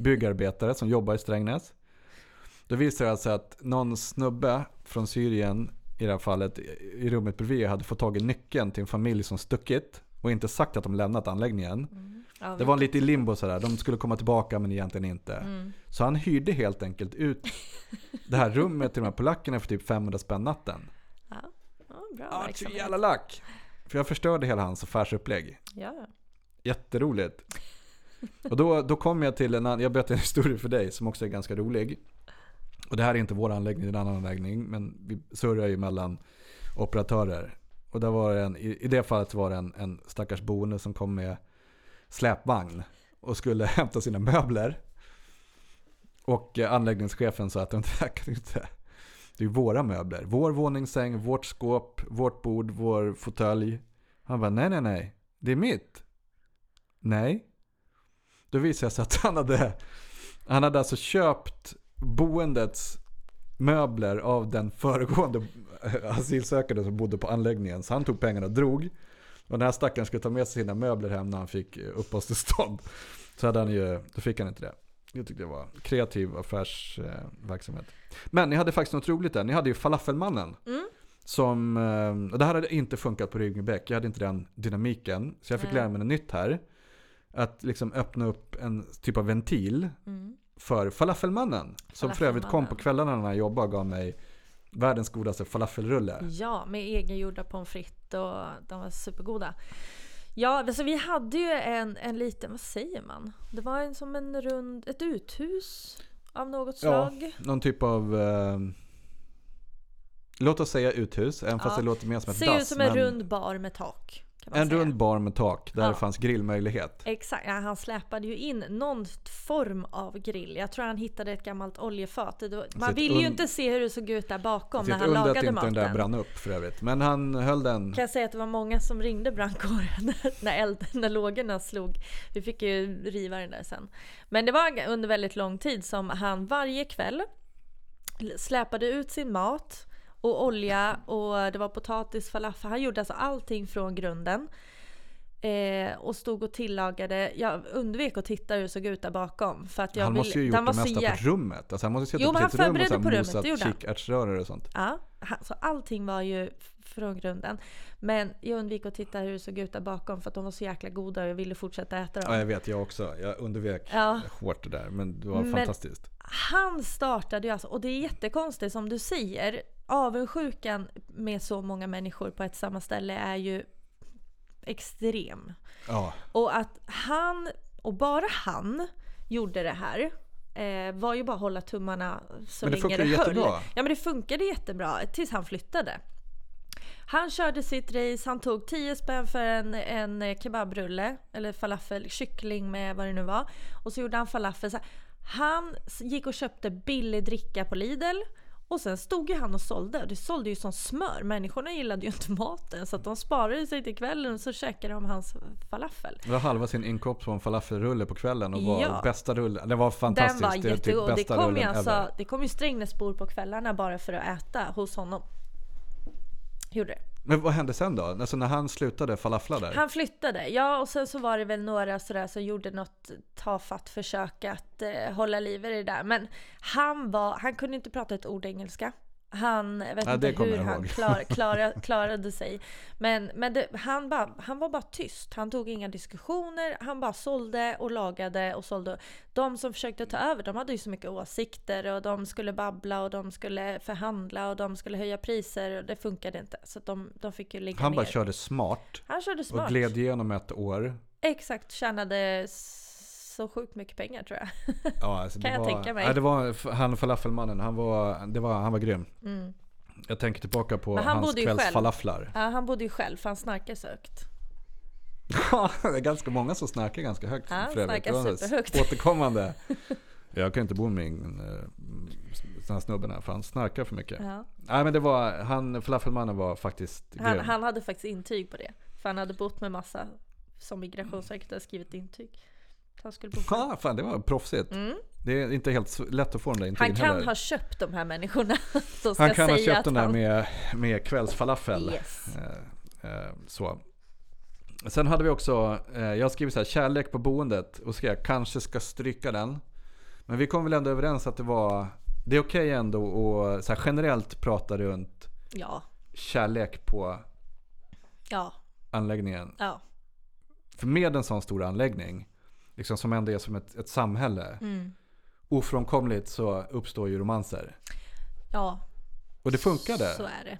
Byggarbetare som jobbar i Strängnäs. Då visar det sig att någon snubbe från Syrien, i det här fallet, i rummet bredvid hade fått tag i nyckeln till en familj som stuckit. Och inte sagt att de lämnat anläggningen. Ja, Det var lite i limbo sådär. De skulle komma tillbaka men egentligen inte. Mm. Så han hyrde helt enkelt ut det här rummet till de här polackerna för typ 500 spänn natten. Ja, ja, bra Ja, så jävla lack. För jag förstörde hela hans affärsupplägg. Ja, ja. Jätteroligt. Och då, då kom jag till en annan, jag berättar en historia för dig som också är ganska rolig. Och det här är inte vår anläggning, det är en annan anläggning. Men vi surrar ju mellan operatörer. Och där var det en, i, det fallet var det en, en stackars boende som kom med släpvagn och skulle hämta sina möbler. Och eh, anläggningschefen sa att det här kan du inte. Det är ju våra möbler. Vår våningssäng, vårt skåp, vårt bord, vår fåtölj. Han bara nej, nej, nej. Det är mitt. Nej. Då visade det sig att han hade, han hade alltså köpt boendets möbler av den föregående asylsökande som bodde på anläggningen. Så han tog pengarna och drog. Och den här stackaren skulle ta med sig sina möbler hem när han fick eh, uppehållstillstånd. Så hade han ju, då fick han inte det. Jag tyckte det var kreativ affärsverksamhet. Men ni hade faktiskt något roligt där. Ni hade ju Falafelmannen. Mm. Som, eh, och det här hade inte funkat på Ryggebäck. Jag hade inte den dynamiken. Så jag fick lära mig något nytt här. Att liksom öppna upp en typ av ventil Mm. För Falafelmannen. Som för övrigt kom på kvällarna när jag jobbade och gav mig världens godaste falafelrulle. Ja, med egengjorda pommes frites och de var supergoda. Ja, alltså vi hade ju en, en liten, vad säger man? Det var en, som en rund, ett uthus av något Ja, slag. någon typ av... Eh, låt oss säga uthus, även fast Ja. det låter mer som ett Ser dass. ut som en men rund bar med tak. En säga. rund bar med tak där Ja. det fanns grillmöjlighet. Exakt, ja, han släpade ju in någon form av grill. Jag tror han hittade ett gammalt oljefat. Var, man ett ville ju inte se hur det såg ut där bakom är när han under att lagade inte den där maten. brann upp för övrigt. Men han höll den. Kan jag säga att det var många som ringde brandkåren när, eld, när lågorna slog. Vi fick ju riva den där sen. Men det var under väldigt lång tid som han varje kväll släpade ut sin mat och olja och det var potatis, falafel. Han gjorde alltså allting från grunden. Eh, och stod och tillagade. Jag undvek att titta hur det såg ut där bakom. För att jag han vill- måste ju gjort den det mesta på rummet. Alltså han måste Jo, men han rum förberedde på rummet, det gjorde han. och sånt. Ja, så allting var ju från grunden. Men jag undvek att titta hur det såg ut där bakom för att de var så jäkla goda och jag ville fortsätta äta dem. Ja, jag vet, jag också. Jag undvek Ja. hårt det där, men det var Men- fantastiskt. Han startade ju alltså, och det är jättekonstigt som du säger, avundsjukan med så många människor på ett samma ställe är ju extrem. Ja, Och att han, och bara han, gjorde det här eh, var ju bara att hålla tummarna så Men det länge det höll. jättebra. Ja men det funkade jättebra tills han flyttade. Han körde sitt race, han tog 10 spänn för en, en kebabrulle eller falafel, kyckling med vad det nu var. Och så gjorde han falafel. Han gick och köpte billig dricka på Lidl. Och sen stod ju han och sålde och det sålde ju som smör. Människorna gillade ju inte maten så att de sparade sig till kvällen och så käkade de hans falafel. det var halva sin inkomst på en falafelrulle på kvällen och var Ja. bästa rullen. Det var fantastiskt. Den var det typ jättegod. Det bästa kom ju alltså, det kom ju Strängnäsbor på kvällarna bara för att äta hos honom. Gjorde det. Men vad hände sen då? Alltså när han slutade falafla där? Han flyttade, ja och sen så var det väl några sådär som gjorde något tafatt försök att eh, hålla liv i det där. Men han var, han kunde inte prata ett ord engelska. Han, jag vet Ja, inte hur han klar, klara, klarade sig. Men, men det, han, bara, han var bara tyst. Han tog inga diskussioner. Han bara sålde och lagade och sålde. De som försökte ta över, de hade ju så mycket åsikter och de skulle babbla och de skulle förhandla och de skulle höja priser och det funkade inte. Så de, de fick ju ligga han ner. bara körde smart han körde och smart. gled igenom ett år. Exakt, tjänade så sjukt mycket pengar tror jag. Ja, alltså Kan jag var, tänka mig. Ja, det var han falafelmannen, han var, det var, han var grym. Mm. Jag tänker tillbaka på han hans kvällsfalaflar. Ja, han bodde ju själv för han snarkade så högt. Ja, det är ganska många som snarkar ganska högt Ja, övrigt. snarkar superhögt. Återkommande. Jag kan inte bo med min eh, den här snubben här för han snarkar för mycket. Ja. Nej men det var, han, falafelmannen var faktiskt Han, grym. han hade faktiskt intyg på det. För han hade bott med massa som Migrationsverket hade skrivit intyg. Han skulle bo själv. Ja, fan det var proffsigt. Mm. Det är inte helt lätt att få de där intygen Han kan heller. ha köpt de här människorna. Som ska han kan ha säga köpt att den där han... med, med kvällsfalafel. Yes. Eh, eh, så. Sen hade vi också, eh, jag har skrivit så här, kärlek på boendet och skrev kanske ska stryka den. Men vi kom väl ändå överens att det var, det är okej ändå att så här, generellt prata runt Ja, kärlek på ja, anläggningen. ja. För med en sån stor anläggning, liksom som ändå är som ett, ett samhälle, Mm. ofrånkomligt så uppstår ju romanser. Ja, Och det funkade. Så är det.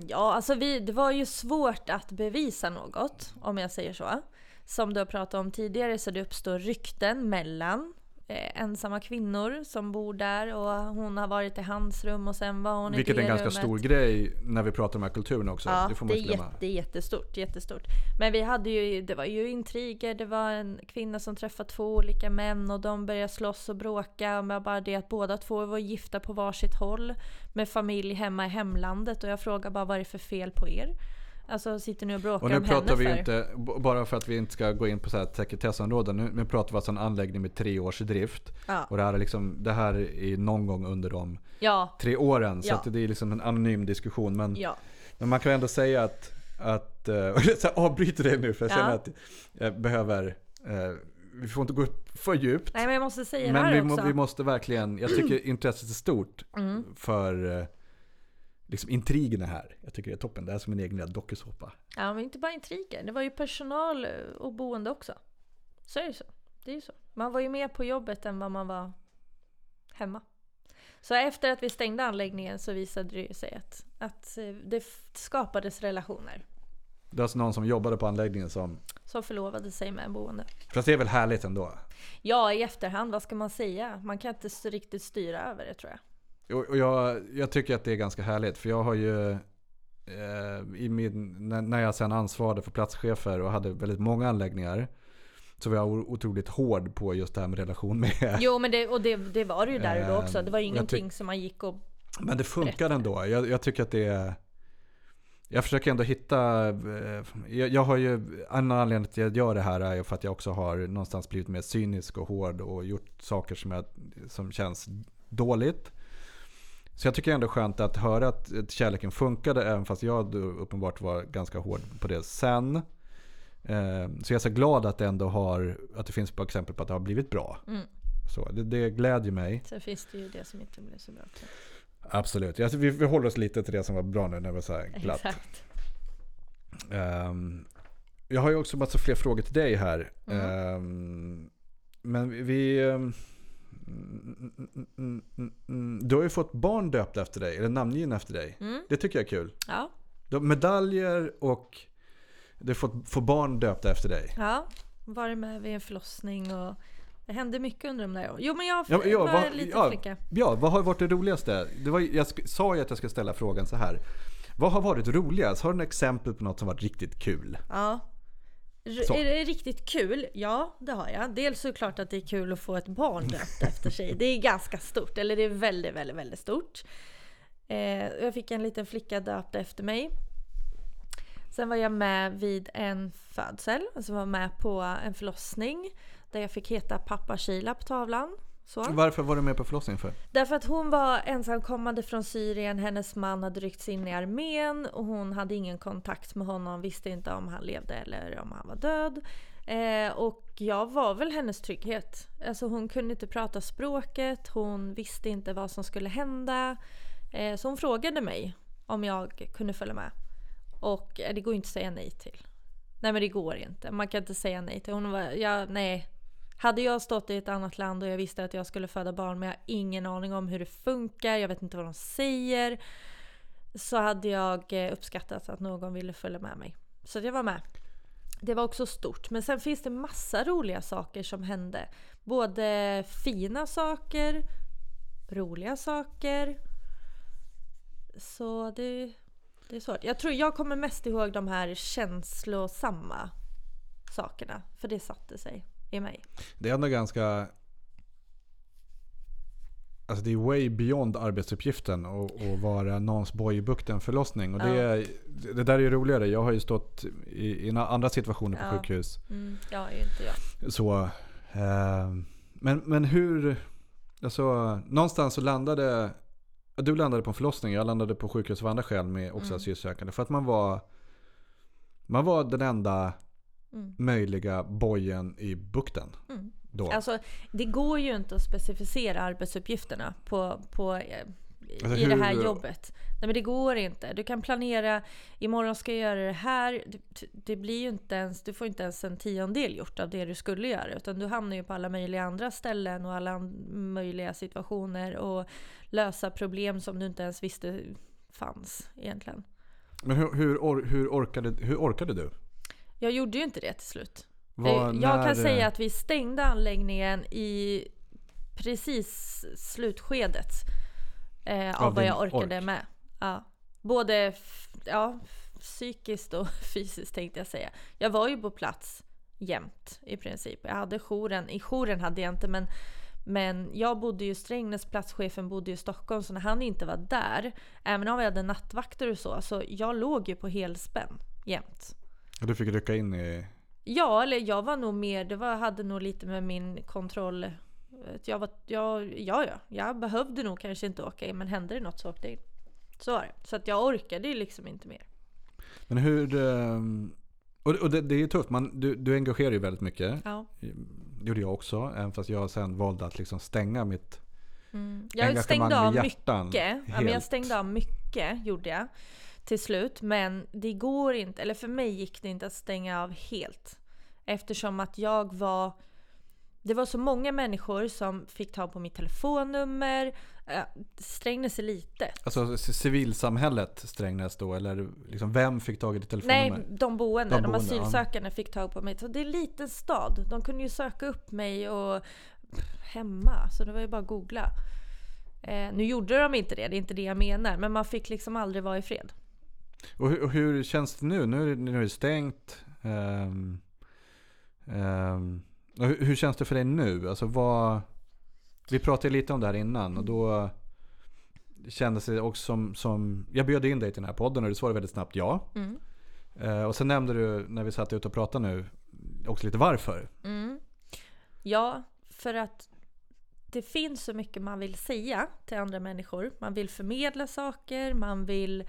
ja, alltså vi, det var ju svårt att bevisa något, om jag säger så. Som du har pratat om tidigare så det uppstår rykten mellan eh, ensamma kvinnor som bor där och hon har varit i hans rum och sen var hon Vilket i är det en ganska rummet. stor grej när vi pratar om de här kulturerna också. Ja, det får man det är glömma. jätte, jättestort, jättestort. Men vi hade ju, det var ju intriger, det var en kvinna som träffade två olika män och de började slåss och bråka med bara det att båda två var gifta på varsitt håll med familj hemma i hemlandet och jag frågar bara vad är det för fel på er? Alltså sitter ni och bråkar Och nu om pratar henne vi för? inte, bara för att vi inte ska gå in på så här sekretessområden, nu, nu pratar vi alltså en anläggning med tre års drift. Ja. Och det här är liksom, det här är någon gång under de Ja, tre åren. Så Ja. det är liksom en anonym diskussion. Men, men man kan ändå säga att, att eh, så här, avbryter dig nu för jag Ja. känner att jag behöver, eh, vi får inte gå upp för djupt. nej men jag måste säga det Men här vi, också. vi måste verkligen, jag tycker intresset är stort Mm. för eh, liksom intrigerna här. Jag tycker det är toppen, det är som en egen lilla dokusåpa. Ja, men inte bara intriger. Det var ju personal och boende också. Så är det så. Det är ju så. Man var ju mer på jobbet än vad man var hemma. Så efter att vi stängde anläggningen så visade det sig att, att eh, det skapades relationer. Det är alltså någon som jobbade på anläggningen som, Som förlovade sig med en boende. fast det är väl härligt ändå. Ja, i efterhand, vad ska man säga? Man kan inte riktigt styra över det tror jag. Och jag, jag tycker att det är ganska härligt för jag har ju eh, i min, när, jag sen ansvarade för platschefer och hade väldigt många anläggningar så var jag otroligt hård på just det här med relation med. Jo, men det, och det, det var det ju där och då också. Det var ju Eh, ingenting som man gick och... Men det funkar ändå. Jag, jag tycker att det är... Jag försöker ändå hitta... eh, Jag, jag har ju... En anledning till att jag gör det här är för att jag också har någonstans blivit mer cynisk och hård och gjort saker som, jag, som känns dåligt. Så jag tycker ändå skönt att höra att att kärleken funkade även fast jag uppenbart var ganska hård på det sen. Eh, så jag är så glad att det ändå har, att det finns exempel på att det har blivit bra. Mm. Så det, det glädjer mig. Sen finns det ju det som inte blev så bra. också. Absolut. Alltså, vi, vi håller oss lite till det som var bra nu när det var så här glatt. Exakt. Ehm, jag har ju också massa fler frågor till dig här. Mm. Ehm, men vi... ehm, mm, mm, mm, mm, mm. du har ju fått barn döpta efter dig, eller namngivna efter dig. Mm. Det tycker jag är kul. Ja. Du har medaljer och du har fått få barn döpta efter dig. ja, varit med vid en förlossning och det hände mycket under de där åren. Jo men jag Ja, ja, var vad- en liten ja. flicka. Ja, vad har varit det roligaste? Det var, jag sa ju att jag skulle ställa frågan så här. Vad har varit roligast? Har du några exempel på något som varit riktigt kul? Ja. Så. Är det riktigt kul? Ja, det har jag. Dels såklart att det är kul att få ett barn döpt efter sig. Det är ganska stort, eller det är väldigt, väldigt, väldigt stort. Eh, jag fick en liten flicka döpt efter mig. Sen var jag med vid en födsel, alltså var med på en förlossning. Där jag fick heta pappa Sheila på tavlan. Så. Varför var du med på förlossningen för? Därför att hon var ensamkommande från Syrien, hennes man hade ryckts in i armén och hon hade ingen kontakt med honom, visste inte om han levde eller om han var död. Eh, och jag var väl hennes trygghet. Alltså hon kunde inte prata språket, hon visste inte vad som skulle hända. Eh, så hon frågade mig om jag kunde följa med. Och eh, det går inte att säga nej till. Nej men det går inte. Man kan inte säga nej till. Hon var, ja, nej. Hade jag stått i ett annat land och jag visste att jag skulle föda barn men jag har ingen aning om hur det funkar, jag vet inte vad de säger. Så hade jag eh, uppskattat att någon ville följa med mig. Så jag var med. Det var också stort. Men sen finns det massa roliga saker som hände. Både fina saker, roliga saker. Så det, det är svårt. Jag tror jag kommer mest ihåg de här känslosamma sakerna. För det satte sig i mig. Det är ändå ganska... Alltså det är way beyond arbetsuppgiften att vara någons boy i bukten förlossning. Och det, Ja. det där är ju roligare. Jag har ju stått i, i andra situationer på Ja. sjukhus. Mm, ja, inte jag. Så, eh, men, men hur... Alltså, någonstans så landade... Du landade på en förlossning, jag landade på sjukhus av andra skäl med också Mm. asylsökande. För att man var... Man var den enda Mm. möjliga bojen i bukten. Mm. Då. Alltså, det går ju inte att specificera arbetsuppgifterna på, på, eh, Alltså, i det här hur- jobbet. Nej men det går inte. Du kan planera, imorgon ska jag göra det här. Det, det blir ju inte ens, du får inte ens en tiondel gjort av det du skulle göra. Utan du hamnar ju på alla möjliga andra ställen och alla möjliga situationer. Och lösa problem som du inte ens visste fanns egentligen. Men hur, hur, or, hur, orkade, hur orkade du? Jag gjorde ju inte det till slut. Vad- jag när- kan säga att vi stängde anläggningen i precis slutskedet eh, av, Av vad jag orkade ork. med. Ja. Både ja, psykiskt och fysiskt tänkte jag säga. Jag var ju på plats jämt i princip. Jag hade jouren, i jouren hade jag inte men men jag bodde ju i Strängnäs, platschefen bodde i Stockholm så när han inte var där, även om vi hade nattvakter och så, så jag låg ju på helspänn jämt. Du fick rycka in i... Ja, eller jag var nog mer, det var, hade nog lite med min kontroll. Jag var, jag, ja, ja, jag behövde nog kanske inte åka in men hände det något så åkte jag in. Så var det. Så att jag orkade ju liksom inte mer. Men hur... ehm, Och, och det, det är ju tufft, man, du, du engagerar ju väldigt mycket. Ja. Det gjorde jag också, även fast jag sen valde att liksom stänga mitt Mm. Jag stängde av hjärtan. mycket. Ja, men jag stängde av mycket, gjorde jag. Till slut. Men det går inte, eller för mig gick det inte att stänga av helt. Eftersom att jag var... Det var så många människor som fick tag på mitt telefonnummer. Eh, Strängnäs är litet. Alltså civilsamhället Strängnäs då, eller liksom vem fick tag i ditt Nej, telefonnummer? de boende, De de, boende, ja. asylsökande fick tag på mig. Så det är en liten stad. De kunde ju söka upp mig och hemma. Så det var ju bara att googla. Eh, nu gjorde de inte det, det är inte det jag menar. Men man fick liksom aldrig vara i fred. Och, hur, och hur känns det nu? Nu är det, nu är det stängt. Ehm, och hur, hur känns det för dig nu? Alltså vad... Vi pratade lite om det här innan och då kändes det också som, som... Jag bjöd in dig till den här podden och du svarade väldigt snabbt ja. Mm. Eh, och sen nämnde du när vi satt ute och pratade nu också lite varför. Mm. Ja, för att det finns så mycket man vill säga till andra människor. Man vill förmedla saker, man vill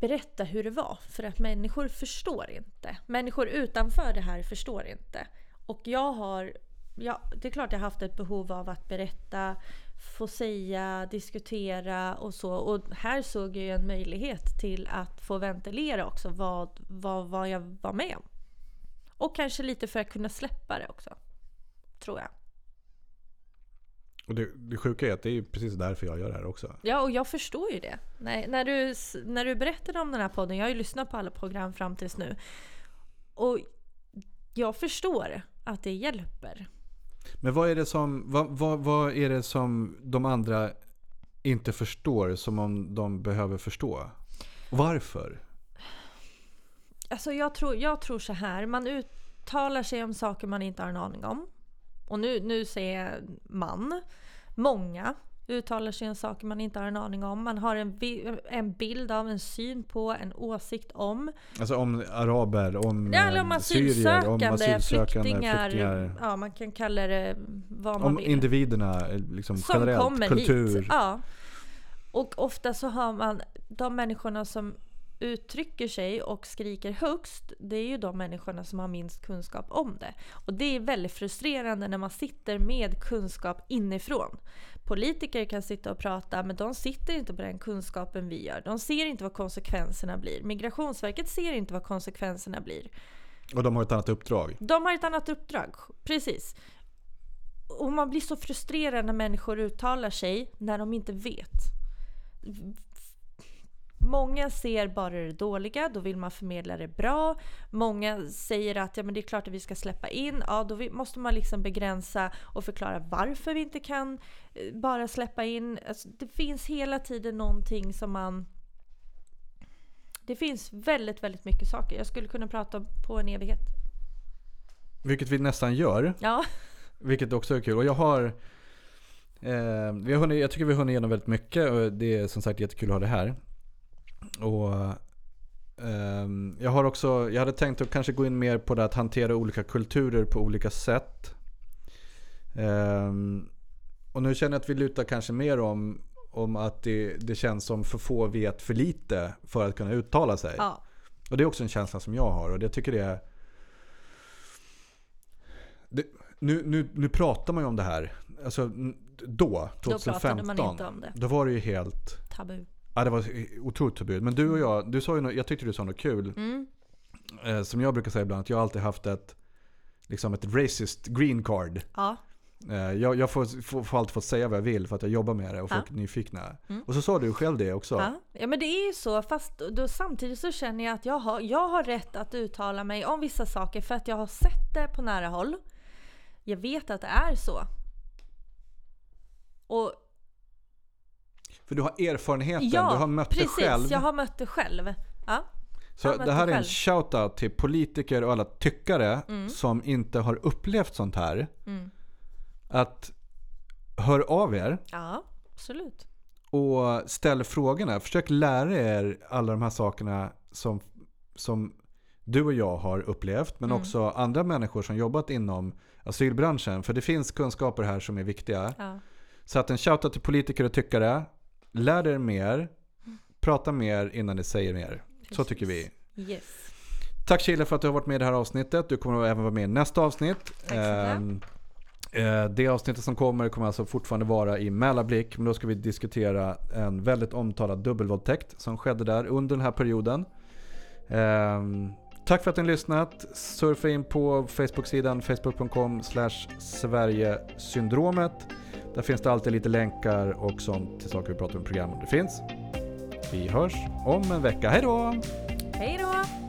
berätta hur det var. För att människor förstår inte. Människor utanför det här förstår inte. Och jag har, ja, det är klart jag har haft ett behov av att berätta, få säga, diskutera och så. Och här såg jag ju en möjlighet till att få ventilera också vad, vad, vad jag var med om. Och kanske lite för att kunna släppa det också. Tror jag. Och det, det sjuka är att det är precis därför jag gör det här också. Ja, och jag förstår ju det. Nej, när, du, när du berättade om den här podden, jag har ju lyssnat på alla program fram tills nu. Och jag förstår att det hjälper. Men vad är det som, vad, vad, vad är det som de andra inte förstår som om de behöver förstå? Varför? Alltså jag tror, jag tror så här, man uttalar sig om saker man inte har en aning om. Och nu, nu säger jag man. Många uttalar sig om saker man inte har en aning om. Man har en, en bild av, en syn på, en åsikt om. Alltså om araber, om, Ja, eller eh, om syrier, om asylsökande, flyktingar. flyktingar. Ja, man kan kalla det vad man Om vill. individerna, eh, liksom som generellt, kommer kultur. hit. Ja. Och ofta så har man de människorna som uttrycker sig och skriker högst, det är ju de människorna som har minst kunskap om det. Och det är väldigt frustrerande när man sitter med kunskap inifrån. Politiker kan sitta och prata, men de sitter inte på den kunskapen vi gör. De ser inte vad konsekvenserna blir. Migrationsverket ser inte vad konsekvenserna blir. Och de har ett annat uppdrag. De har ett annat uppdrag, precis. Och man blir så frustrerad när människor uttalar sig när de inte vet. Många ser bara det dåliga, då vill man förmedla det bra. Många säger att ja, men det är klart att vi ska släppa in. Ja, då måste man liksom begränsa och förklara varför vi inte kan eh, bara släppa in. Alltså, det finns hela tiden någonting som man... Det finns väldigt, väldigt mycket saker. Jag skulle kunna prata på en evighet. Vilket vi nästan gör. Ja. Vilket också är kul. Och jag har... Eh, vi har hunnit, jag tycker vi har hunnit igenom väldigt mycket och det är som sagt jättekul att ha det här. Och ehm, jag har också, jag hade tänkt att kanske gå in mer på det att hantera olika kulturer på olika sätt. Ehm, och nu känner jag att vi lutar kanske mer om, om att det, det känns som för få vet för lite för att kunna uttala sig. ja. Och det är också en känsla som jag har och jag tycker det är... Det, nu, nu, nu pratar man ju om det här. Alltså då, 2015. pratade man inte om det. Då var det ju helt... Tabu. Ja, det var otroligt förbud. Men du och jag, du sa ju något, jag tyckte du sa något kul. Mm. Eh, som jag brukar säga ibland, att jag har alltid haft ett, liksom ett racist green card. Ja. Eh, jag jag får, får, får alltid fått säga vad jag vill för att jag jobbar med det och folk Ja. är nyfikna. Mm. Och så sa du själv det också. Ja. ja, men det är ju så. Fast då, samtidigt så känner jag att jag har, jag har rätt att uttala mig om vissa saker för att jag har sett det på nära håll. Jag vet att det är så. Och För du har erfarenheten, ja, du har mött precis. det själv. Jag har mött det själv. Ja. Så det här är en shoutout till politiker och alla tyckare Mm. som inte har upplevt sånt här. Mm. Att hör av er ja, absolut. och ställ frågorna. Försök lära er alla de här sakerna som, som du och jag har upplevt. Men Mm. också andra människor som jobbat inom asylbranschen. För det finns kunskaper här som är viktiga. Ja. Så att en shoutout till politiker och tyckare. Lär er mer. Prata mer innan ni säger mer. Så tycker vi. Yes. Tack Chile för att du har varit med i det här avsnittet. Du kommer även vara med i nästa avsnitt. Ehm, eh, Det avsnittet som kommer kommer alltså fortfarande vara i Mälarblick. Men då ska vi diskutera en väldigt omtalad dubbelvåldtäkt som skedde där under den här perioden. Ehm, Tack för att ni har lyssnat. Surfa in på Facebook-sidan facebook.com Sverigesyndromet. Där finns det alltid lite länkar och sånt till saker vi pratar om i programmet det finns. Vi hörs om en vecka. Hej då! Hej då!